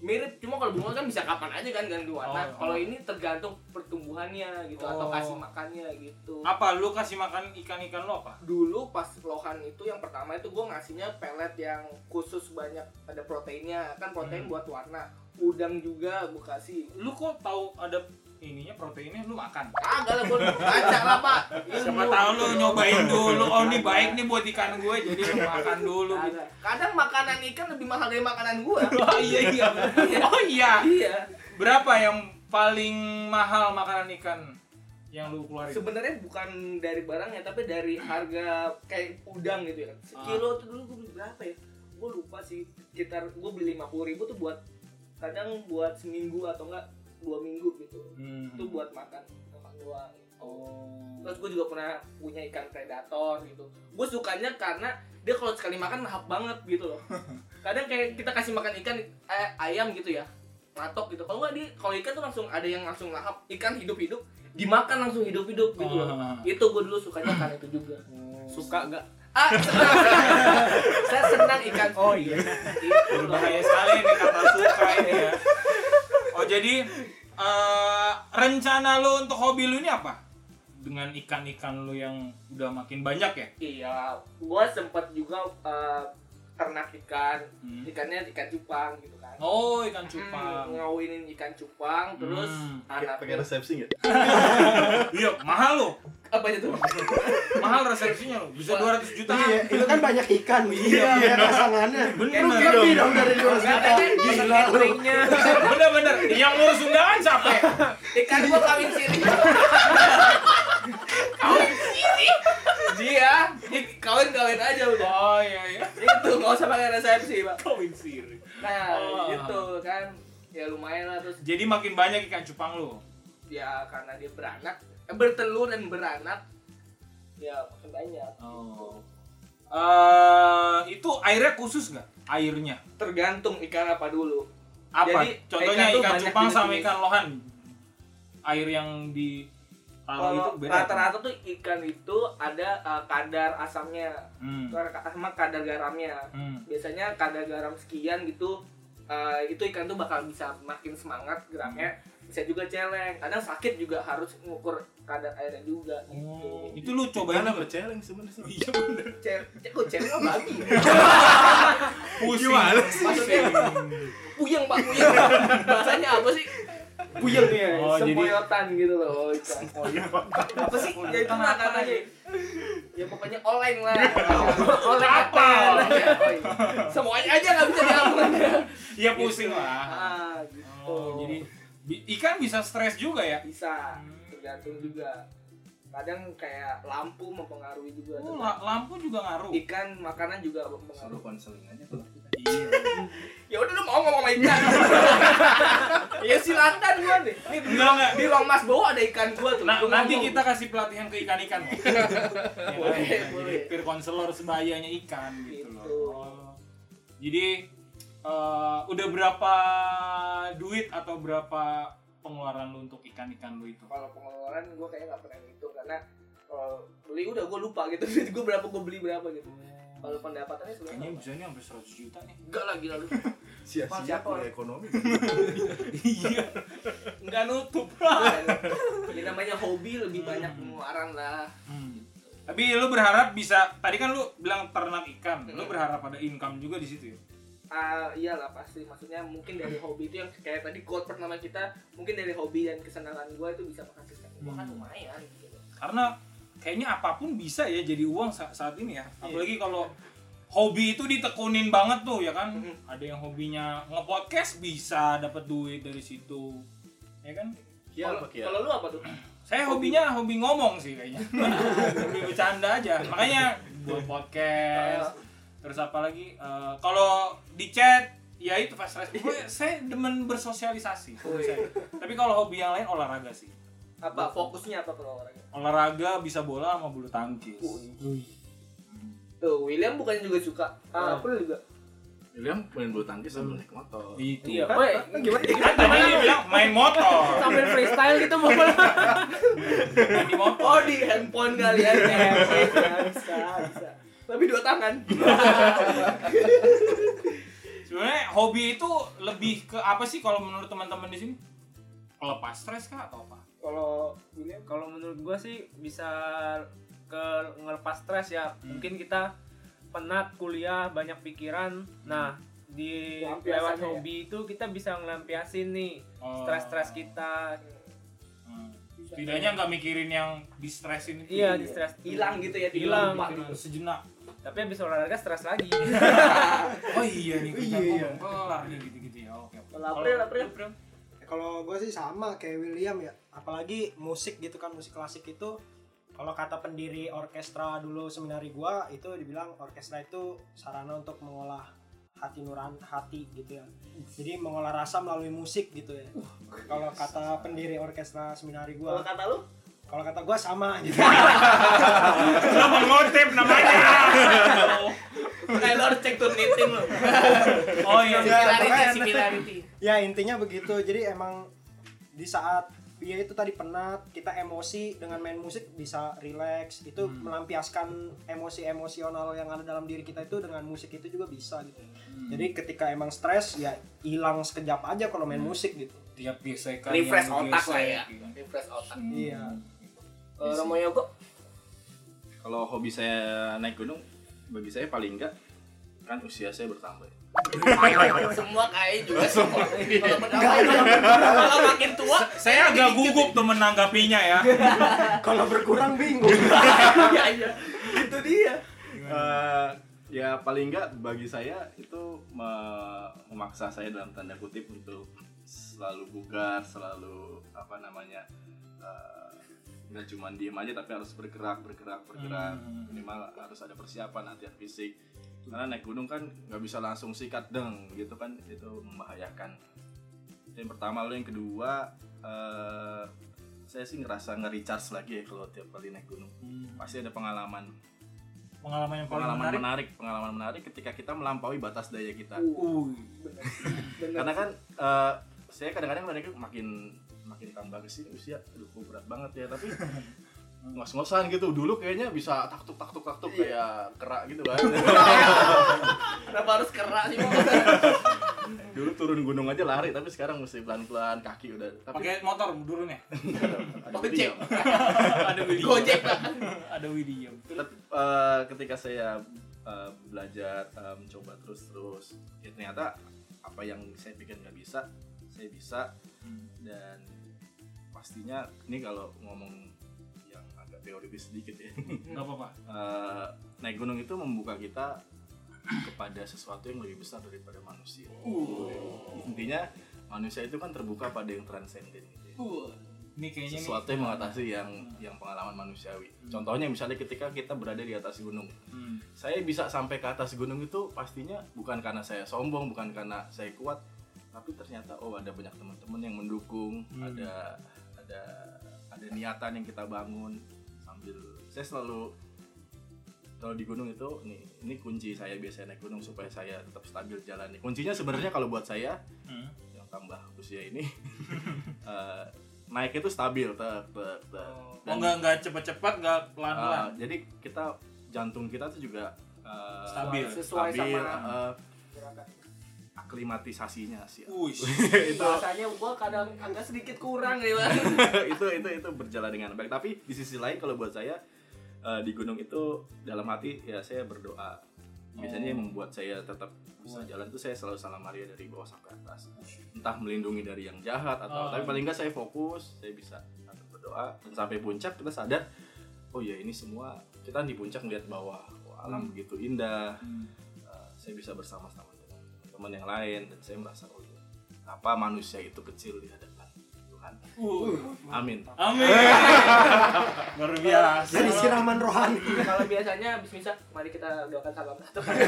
[SPEAKER 2] Mirip cuma kalau bunga kan bisa kapan aja kan ganti warna
[SPEAKER 1] Oh,
[SPEAKER 2] kalau
[SPEAKER 1] oh.
[SPEAKER 2] ini tergantung pertumbuhannya gitu atau
[SPEAKER 1] Oh.
[SPEAKER 2] kasih makannya gitu
[SPEAKER 1] Apa lu kasih makan ikan-ikan lo apa?
[SPEAKER 2] dulu pas lohan itu yang pertama itu gue ngasihnya pelet yang khusus banyak ada proteinnya kan protein
[SPEAKER 1] Hmm.
[SPEAKER 2] buat warna udang juga gue kasih
[SPEAKER 1] Lu kok tahu ada ininya proteinnya lu makan?
[SPEAKER 2] kagak lah gue baca lah pak
[SPEAKER 1] Siapa tahu lu nyobain dulu. Oh, ini baik nih buat ikan gue jadi lu makan dulu gitu.
[SPEAKER 2] Kadang makanan ikan lebih mahal dari makanan gue
[SPEAKER 1] Oh iya iya. Oh iya.
[SPEAKER 2] iya
[SPEAKER 1] Berapa yang paling mahal makanan ikan yang lu keluarin?
[SPEAKER 2] sebenarnya bukan dari barangnya tapi dari harga kayak udang gitu ya sekilo tuh dulu gue beli berapa ya gue lupa sih sekitar gue beli lima puluh ribu tuh buat kadang buat seminggu atau enggak dua minggu gitu
[SPEAKER 1] Hmm.
[SPEAKER 2] itu buat makan makan doang
[SPEAKER 1] Oh.
[SPEAKER 2] terus gue juga pernah punya ikan predator gitu gue sukanya karena dia kalau sekali makan lahap banget gitu loh kadang kayak kita kasih makan ikan eh, ayam gitu ya matok gitu kalau nggak di kalau ikan tuh langsung ada yang langsung lahap ikan hidup hidup dimakan langsung hidup hidup gitu loh
[SPEAKER 1] Ah.
[SPEAKER 2] itu gue dulu sukanya karena itu juga
[SPEAKER 3] Suka gak?
[SPEAKER 2] ah saya senang ikan
[SPEAKER 3] Oh iya.
[SPEAKER 1] Berbahaya sekali nih kata suka ini ya. Jadi eh, rencana lu untuk hobi lu ini apa? Dengan ikan-ikan lu yang udah makin banyak ya?
[SPEAKER 2] iya gue sempet juga eh, ternak ikan
[SPEAKER 1] Hmm.
[SPEAKER 2] ikannya ikan cupang gitu kan
[SPEAKER 1] Oh ikan
[SPEAKER 2] Hmm,
[SPEAKER 1] cupang.
[SPEAKER 2] ngawinin ikan cupang terus
[SPEAKER 1] Hmm.
[SPEAKER 5] pakai
[SPEAKER 2] anaknya
[SPEAKER 5] resepsi nggak
[SPEAKER 1] Iya mahal lo.
[SPEAKER 2] Apa itu
[SPEAKER 1] Mahal resepsinya lo. Bisa 200 juta.
[SPEAKER 4] Iya, itu kan banyak ikan. Iya, iya pasangannya.
[SPEAKER 1] Bener.
[SPEAKER 4] Lebih dong dari 2 juta. Gila lu.
[SPEAKER 3] Cateringnya.
[SPEAKER 1] Bener-bener. Yang ngurus undangan siapa?
[SPEAKER 2] ikan gua kawin siri kawin siri dia kawin kawin aja udah
[SPEAKER 1] Oh iya iya.
[SPEAKER 2] itu nggak usah pakai resepsi pak
[SPEAKER 1] Kawin siri.
[SPEAKER 2] nah gitu kan ya lumayan lah terus
[SPEAKER 1] Jadi makin banyak ikan cupang lu.
[SPEAKER 2] ya karena dia beranak bertelur dan beranak ya makin banyak
[SPEAKER 1] Oh. Eh itu airnya khusus nggak? Airnya.
[SPEAKER 2] tergantung ikan apa dulu
[SPEAKER 1] Apa?
[SPEAKER 2] Jadi,
[SPEAKER 1] Contohnya
[SPEAKER 2] ikan
[SPEAKER 1] ikan, cupang sama ikan lohan. Air yang di itu
[SPEAKER 2] kalau
[SPEAKER 1] beda.
[SPEAKER 2] rata-rata tuh ikan itu ada uh, kadar asamnya
[SPEAKER 1] Hmm.
[SPEAKER 2] sama kadar garamnya
[SPEAKER 1] Hmm.
[SPEAKER 2] biasanya kadar garam sekian gitu uh, itu ikan tuh bakal bisa makin semangat geraknya bisa juga celeng kadang sakit juga harus ngukur kadar airnya juga gitu.
[SPEAKER 1] Oh, itu lu cobain apa?
[SPEAKER 5] berceleng sebenarnya?
[SPEAKER 1] Iya bener.
[SPEAKER 2] Cel, kok celeng apa bagi
[SPEAKER 1] Pusing.
[SPEAKER 5] Gimana
[SPEAKER 2] maksudnya puyeng pak puyeng. Bahasanya apa sih? Puyeng ya
[SPEAKER 1] Oh, jadi-
[SPEAKER 2] sempoyotan gitu loh.
[SPEAKER 5] Oh iya.
[SPEAKER 2] Apa sih? Ya itu makanannya ya pokoknya oleng lah.
[SPEAKER 1] Oleng apa?
[SPEAKER 2] Ya, oh iya. semuanya aja nggak bisa diapain
[SPEAKER 1] Iya pusing lah.
[SPEAKER 2] ah gitu.
[SPEAKER 1] Oh, jadi ikan bisa stres juga ya?
[SPEAKER 2] bisa tergantung juga kadang kayak lampu mempengaruhi juga
[SPEAKER 1] Oh, la- lampu juga ngaruh.
[SPEAKER 2] ikan makanan juga
[SPEAKER 5] Suruh
[SPEAKER 2] mempengaruhi
[SPEAKER 5] konseling aja kalau
[SPEAKER 1] Iya.
[SPEAKER 2] ya udah lu mau ngomong sama ikan ya silakan gua nih nih di
[SPEAKER 1] Enggak,
[SPEAKER 2] ruang,
[SPEAKER 1] enggak.
[SPEAKER 2] di ruang mas bawa ada ikan gua tuh
[SPEAKER 1] Nah, nanti
[SPEAKER 2] ngomong.
[SPEAKER 1] kita kasih pelatihan ke ikan-ikan. Ya kan?
[SPEAKER 2] Boleh,
[SPEAKER 1] Jadi
[SPEAKER 2] boleh.
[SPEAKER 1] peer counselor sebayanya ikan gitu,
[SPEAKER 2] Gitu.
[SPEAKER 1] loh. Oh. Jadi eh, udah berapa duit atau berapa pengeluaran lu untuk ikan-ikan lu itu?
[SPEAKER 2] kalau pengeluaran gua kayaknya nggak pernah ngitung karena kalau beli udah gua lupa gitu gua berapa gua beli berapa gitu kalau pendapatannya
[SPEAKER 1] Kayaknya
[SPEAKER 2] sebenarnya
[SPEAKER 1] bisa nih sampai 100 juta nih.
[SPEAKER 2] enggak lagi lalu
[SPEAKER 5] sia-sia
[SPEAKER 2] Siapa?
[SPEAKER 5] kuliah ekonomi.
[SPEAKER 1] iya. Enggak nutup.
[SPEAKER 2] ya namanya hobi lebih banyak pengeluaran lah
[SPEAKER 1] Hmm. Tapi lu berharap bisa tadi kan lu bilang ternak ikan, lu
[SPEAKER 2] Hmm.
[SPEAKER 1] berharap ada income juga di situ ya?
[SPEAKER 2] Ah iyalah pasti maksudnya mungkin dari hobi itu yang kayak tadi quote pertama kita mungkin dari hobi dan kesenangan gua itu bisa menghasilkan uang kan
[SPEAKER 1] Hmm.
[SPEAKER 2] lumayan gitu
[SPEAKER 1] Karena kayaknya apa pun bisa ya jadi uang sa- saat ini ya.
[SPEAKER 2] Iya.
[SPEAKER 1] Apalagi kalau hobi itu ditekunin banget tuh ya kan.
[SPEAKER 2] Mhm.
[SPEAKER 1] Ada yang hobinya nge-podcast bisa dapat duit dari situ. Ya kan?
[SPEAKER 5] Kia
[SPEAKER 2] kalau lu apa tuh
[SPEAKER 1] Saya hobinya hobi ngomong sih kayaknya. hobi bercanda aja. Makanya buat podcast. Terus apa lagi? Eh, kalau di chat ya itu fast respon. Gue- saya demen bersosialisasi. hobi saya. Tapi kalau hobi yang lain olahraga sih.
[SPEAKER 2] apa fokusnya apa kalau orangnya
[SPEAKER 1] Olahraga bisa bola sama bulu tangkis.
[SPEAKER 2] tuh William bukannya juga suka ah,
[SPEAKER 3] Oh.
[SPEAKER 2] aku juga
[SPEAKER 5] William main bulu tangkis sambil naik motor.
[SPEAKER 1] Itu.
[SPEAKER 3] Iya, woi, gimana?
[SPEAKER 1] Kan tadi dia bilang main motor.
[SPEAKER 3] Sambil freestyle gitu.
[SPEAKER 1] Main di motor.
[SPEAKER 2] oh di handphone kali ya ya, bisa bisa tapi dua tangan
[SPEAKER 1] Sebenarnya hobi itu lebih ke apa sih kalau menurut teman-teman di sini? Lepas stres kah atau apa?
[SPEAKER 2] kalau William
[SPEAKER 3] Kalau menurut gua sih bisa ke ngelepas stres ya.
[SPEAKER 1] Hmm.
[SPEAKER 3] Mungkin kita penat kuliah, banyak pikiran. Nah, di lewat
[SPEAKER 2] ya?
[SPEAKER 3] hobi itu kita bisa ngelampiasin nih
[SPEAKER 1] Oh.
[SPEAKER 3] stres-stres kita.
[SPEAKER 1] Hmm. Setidaknya nggak mikirin yang distresin itu.
[SPEAKER 3] Iya, di stres
[SPEAKER 2] hilang gitu ya
[SPEAKER 3] Hilang.
[SPEAKER 1] Mikirin sejenak.
[SPEAKER 3] Tapi habis olahraga stres lagi.
[SPEAKER 1] Oh iya nih, kita
[SPEAKER 4] Iya.
[SPEAKER 1] belum kelar nih gitu-gitu ya. Oke. oke.
[SPEAKER 2] Kalau April, April.
[SPEAKER 4] Kalau gue sih sama kayak William ya, apalagi musik gitu kan musik klasik itu kalau kata pendiri orkestra dulu seminari gua itu dibilang orkestra itu sarana untuk mengolah hati nuran hati gitu ya jadi mengolah rasa melalui musik gitu ya kalau kata pendiri orkestra seminari
[SPEAKER 2] Kalau
[SPEAKER 4] gua
[SPEAKER 2] kata lu?
[SPEAKER 4] Kalau kata gua sama gitu
[SPEAKER 1] Lo mengutip namanya.
[SPEAKER 2] Eh harus cek tuh meeting lu.
[SPEAKER 1] Oh iya.
[SPEAKER 2] Similarity,
[SPEAKER 4] keren.
[SPEAKER 2] similarity.
[SPEAKER 4] ya intinya begitu jadi emang di saat ya itu tadi penat kita emosi dengan main musik bisa relax itu melampiaskan emosi emosional yang ada dalam diri kita itu dengan musik itu juga bisa gitu jadi ketika emang stres ya hilang sekejap aja kalau main musik gitu
[SPEAKER 1] Tiap gesekan
[SPEAKER 2] Refresh otak lah ya.
[SPEAKER 1] gitu.
[SPEAKER 2] Refresh otak.
[SPEAKER 4] iya
[SPEAKER 2] Kalau Romo Yogo?
[SPEAKER 5] Kalau hobi saya naik gunung, bagi saya paling enggak kan usia saya bertambah. ya.
[SPEAKER 2] Semua kayak juga semua. Kalau makin tua,
[SPEAKER 1] Saya agak gugup tuh menanggapinya ya.
[SPEAKER 4] kalau berkurang bingung
[SPEAKER 2] Iya iya. Itu dia.
[SPEAKER 5] Eh, ya paling enggak bagi saya itu me- memaksa saya dalam tanda kutip untuk selalu bugar, selalu apa namanya eh, nggak cuma diem aja tapi harus bergerak, bergerak, bergerak.
[SPEAKER 1] Hmm.
[SPEAKER 5] Minimal harus ada persiapan latihan fisik. Karena naik gunung kan nggak bisa langsung sikat deng gitu kan itu membahayakan. Yang pertama lalu yang kedua eh, saya sih ngerasa nge-recharge lagi ya kalau tiap kali naik gunung. Pasti ada pengalaman
[SPEAKER 1] Pengalaman yang paling
[SPEAKER 5] pengalaman
[SPEAKER 1] menarik.
[SPEAKER 5] menarik. pengalaman menarik ketika kita melampaui batas daya kita
[SPEAKER 1] Uh,
[SPEAKER 5] karena kan eh, saya kadang-kadang menarik makin makin tambah ke sini usia aduh kok berat banget ya tapi ngos-ngosan gitu dulu kayaknya bisa taktuk taktuk taktuk kayak kerak gitu kan
[SPEAKER 2] Kenapa harus kerak sih?
[SPEAKER 5] Dulu turun gunung aja lari tapi sekarang mesti pelan-pelan kaki udah tapi
[SPEAKER 1] pakai motor turun ya.
[SPEAKER 5] ada video.
[SPEAKER 1] Ada video.
[SPEAKER 2] Gojek.
[SPEAKER 1] Ada video.
[SPEAKER 5] Tetap, eh, ketika saya eh, belajar eh, mencoba terus-terus ya ternyata apa yang saya pikir nggak bisa saya bisa dan pastinya ini kalau ngomong yang agak teoritis sedikit ya
[SPEAKER 1] Enggak apa-apa.
[SPEAKER 5] Eh, naik gunung itu membuka kita kepada sesuatu yang lebih besar daripada manusia intinya manusia itu kan terbuka pada yang transenden gitu ya
[SPEAKER 2] Uh,
[SPEAKER 1] Ini kayaknya nih.
[SPEAKER 5] sesuatu yang mengatasi yang yang pengalaman manusiawi. Contohnya misalnya ketika kita berada di atas gunung,
[SPEAKER 1] Hmm.
[SPEAKER 5] saya bisa sampai ke atas gunung itu pastinya bukan karena saya sombong, bukan karena saya kuat, tapi ternyata oh ada banyak teman-teman yang mendukung,
[SPEAKER 1] Hmm.
[SPEAKER 5] ada ada ada niatan yang kita bangun sambil saya selalu kalau di gunung itu nih ini kunci saya biasanya naik gunung supaya saya tetap stabil jalannya. Kuncinya sebenarnya kalau buat saya
[SPEAKER 1] Hmm.
[SPEAKER 5] yang tambah usia ini eh, naik itu stabil tek tek tek.
[SPEAKER 1] Oh enggak enggak cepat-cepat, enggak pelan-pelan.
[SPEAKER 5] eh, jadi kita jantung kita tuh juga eh,
[SPEAKER 1] Stabil.
[SPEAKER 2] Sesuai sama-
[SPEAKER 5] eh, aklimatisasinya sih. Itu
[SPEAKER 2] Bahasanya gua kadang agak sedikit kurang ya. Bang.
[SPEAKER 5] itu itu itu berjalan dengan baik. Tapi di sisi lain kalau buat saya eh, di gunung itu dalam hati ya saya berdoa. Biasanya yang membuat saya tetap bisa jalan tuh saya selalu salam Maria dari bawah sampai atas. Entah melindungi dari yang jahat atau
[SPEAKER 1] Oh.
[SPEAKER 5] tapi paling nggak saya fokus saya bisa berdoa. Dan sampai puncak kita sadar oh ya ini semua kita di puncak melihat bawah. Wah, alam begitu indah.
[SPEAKER 1] Hmm.
[SPEAKER 5] Uh, saya bisa bersama-sama dengan teman yang lain dan saya merasa oh iya, apa manusia itu kecil di hadapan Tuhan
[SPEAKER 1] Uh.
[SPEAKER 5] amin
[SPEAKER 1] Amin. Luar biasa.
[SPEAKER 4] jadi siraman rohani
[SPEAKER 2] Kalau biasanya habis misa, mari kita doakan salam satu kali.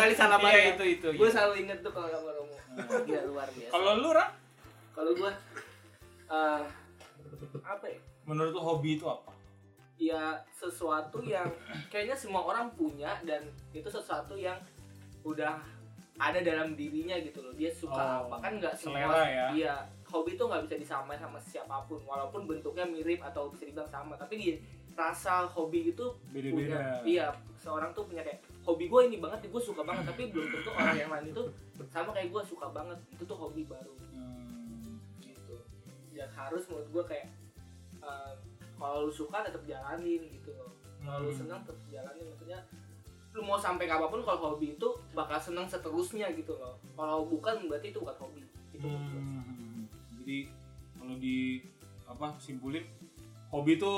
[SPEAKER 2] Kali salam
[SPEAKER 1] Iya
[SPEAKER 2] ya.
[SPEAKER 1] itu itu.
[SPEAKER 2] Gue
[SPEAKER 1] iya.
[SPEAKER 2] selalu inget tuh kalau sama Romo. Gila luar biasa.
[SPEAKER 1] Kalau lu, Ra,
[SPEAKER 2] kalau gua eh apa ya?
[SPEAKER 1] menurut lu hobi itu apa?
[SPEAKER 2] ya sesuatu yang kayaknya semua orang punya dan itu sesuatu yang udah ada dalam dirinya gitu loh. Dia suka
[SPEAKER 1] Oh,
[SPEAKER 2] apa. Kan nggak semua
[SPEAKER 1] ya.
[SPEAKER 2] iya hobi itu nggak bisa disamain sama siapa pun. Walaupun bentuknya mirip atau bisa dibilang sama. Tapi di rasa hobi itu
[SPEAKER 1] Beda-beda.
[SPEAKER 2] punya. Iya seorang tuh punya kayak hobi gue ini banget gue suka banget. Tapi belum tentu orang yang lain itu sama kayak gue suka banget. Itu tuh hobi baru.
[SPEAKER 1] Hmm.
[SPEAKER 2] gitu. Yang harus menurut gue kayak eh, kalau lu suka tetap jalanin gitu loh. Kalau lu
[SPEAKER 1] Hmm.
[SPEAKER 2] senang tetap jalanin. Maksudnya lu mau sampai kapan pun kalau hobi itu bakal senang seterusnya gitu loh kalau bukan berarti itu bukan hobi itu menurut gua.
[SPEAKER 1] Hmm. Jadi kalau di apa simpulin hobi itu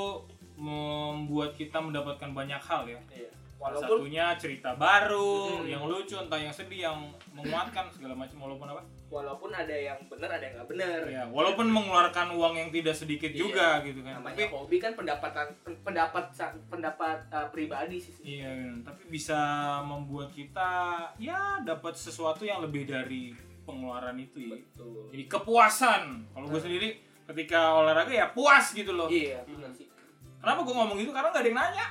[SPEAKER 1] membuat kita mendapatkan banyak hal ya.
[SPEAKER 2] iya.
[SPEAKER 1] Salah
[SPEAKER 2] walaupun
[SPEAKER 1] satunya cerita baru,
[SPEAKER 2] Hmm.
[SPEAKER 1] yang lucu, entah yang sedih, yang menguatkan segala macam walaupun apa.
[SPEAKER 2] walaupun ada yang benar ada yang nggak benar
[SPEAKER 1] Ya, walaupun mengeluarkan uang yang tidak sedikit
[SPEAKER 2] Iya.
[SPEAKER 1] juga gitu kan.
[SPEAKER 2] namanya
[SPEAKER 1] Tapi
[SPEAKER 2] hobi kan pendapatan pen- pendapat pendapat uh, pribadi sih
[SPEAKER 1] iya, tapi bisa membuat kita ya dapat sesuatu yang lebih dari pengeluaran itu ya.
[SPEAKER 2] betul
[SPEAKER 1] Jadi kepuasan. Kalau gue sendiri ketika olahraga ya puas gitu loh.
[SPEAKER 2] iya benar sih
[SPEAKER 1] Kenapa gue ngomong gitu? Karena nggak ada yang nanya.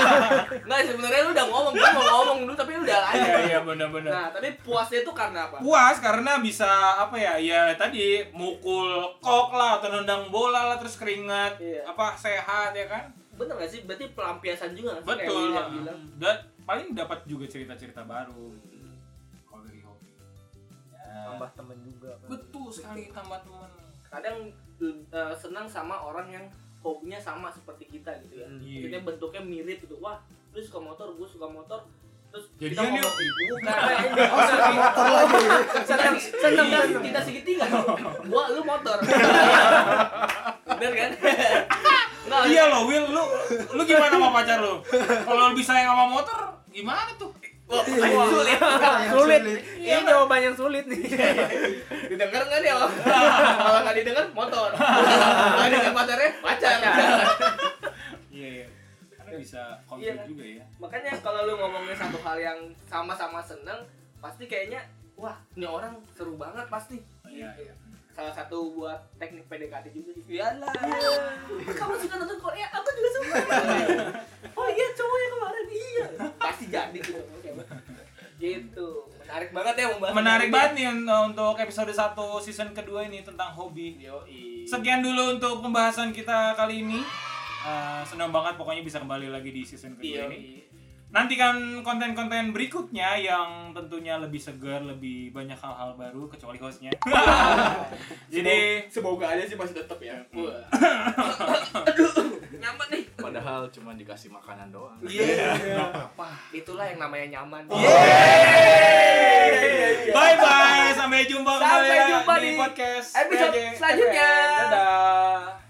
[SPEAKER 2] nggak sebenarnya lu udah ngomong gua mau ngomong dulu tapi lu udah
[SPEAKER 1] Iya
[SPEAKER 2] aja
[SPEAKER 1] iya benar-benar.
[SPEAKER 2] nah tapi puasnya itu karena apa
[SPEAKER 1] Puas karena bisa apa ya? Ya tadi mukul kok lah atau nendang bola lah terus keringat
[SPEAKER 2] Iya.
[SPEAKER 1] apa sehat ya kan?
[SPEAKER 2] bener gak sih berarti pelampiasan juga nggak sih
[SPEAKER 1] Betul. Dan paling dapat juga cerita-cerita baru. Kalau dari hobi. Ya.
[SPEAKER 3] tambah temen juga kan.
[SPEAKER 1] Betul sekali tambah teman.
[SPEAKER 2] kadang uh, senang sama orang yang hobinya sama seperti kita gitu ya
[SPEAKER 3] Hmm.
[SPEAKER 1] Iya.
[SPEAKER 2] maksudnya bentuknya mirip gitu wah lu suka motor gue suka motor terus
[SPEAKER 1] Jadian
[SPEAKER 2] kita ngomong bukan
[SPEAKER 4] Oh, suka motor lagi.
[SPEAKER 2] senang senang kan kita segitiga gua lu motor bener kan Nggak,
[SPEAKER 1] Iya loh, Will, lu lu gimana sama pacar lu? Kalau lebih sayang sama motor, gimana tuh?
[SPEAKER 2] Wah, wah, sulit.
[SPEAKER 3] Sulit. ini jawaban yang sulit nih.
[SPEAKER 2] Didengar nggak dia kalau nggak didengar motor. Kalau dengar pacarnya pacar.
[SPEAKER 1] Iya, iya. Karena bisa konflik
[SPEAKER 2] Iya.
[SPEAKER 1] juga ya.
[SPEAKER 2] makanya kalau lu ngomongin satu hal yang sama-sama seneng pasti kayaknya wah ini orang seru banget pasti.
[SPEAKER 1] Iya, iya.
[SPEAKER 2] Salah satu buat teknik PDKT juga sih. Iyalah kamu suka nonton Korea? Aku juga suka. Oh iya cowok yang kemarin. Iya. Pasti jadi gitu. Gitu. Menarik banget ya membahas
[SPEAKER 1] Menarik banget nih uh, untuk episode 1 season kedua ini tentang hobi.
[SPEAKER 2] Yoi.
[SPEAKER 1] Sekian dulu untuk pembahasan kita kali ini. Uh, senang banget pokoknya bisa kembali lagi di season kedua ini. Nantikan konten-konten berikutnya yang tentunya lebih segar, lebih banyak hal-hal baru kecuali hostnya. Jadi
[SPEAKER 2] semoga aja sih masih tetap ya Wah. aduh nyaman nih
[SPEAKER 5] Padahal cuma dikasih makanan doang.
[SPEAKER 1] Iya.
[SPEAKER 2] itulah yang namanya nyaman
[SPEAKER 1] Bye bye, sampai jumpa
[SPEAKER 2] Sampai
[SPEAKER 1] kembali
[SPEAKER 2] jumpa
[SPEAKER 1] di
[SPEAKER 2] di
[SPEAKER 1] podcast
[SPEAKER 2] episode selanjutnya.
[SPEAKER 1] Dadah.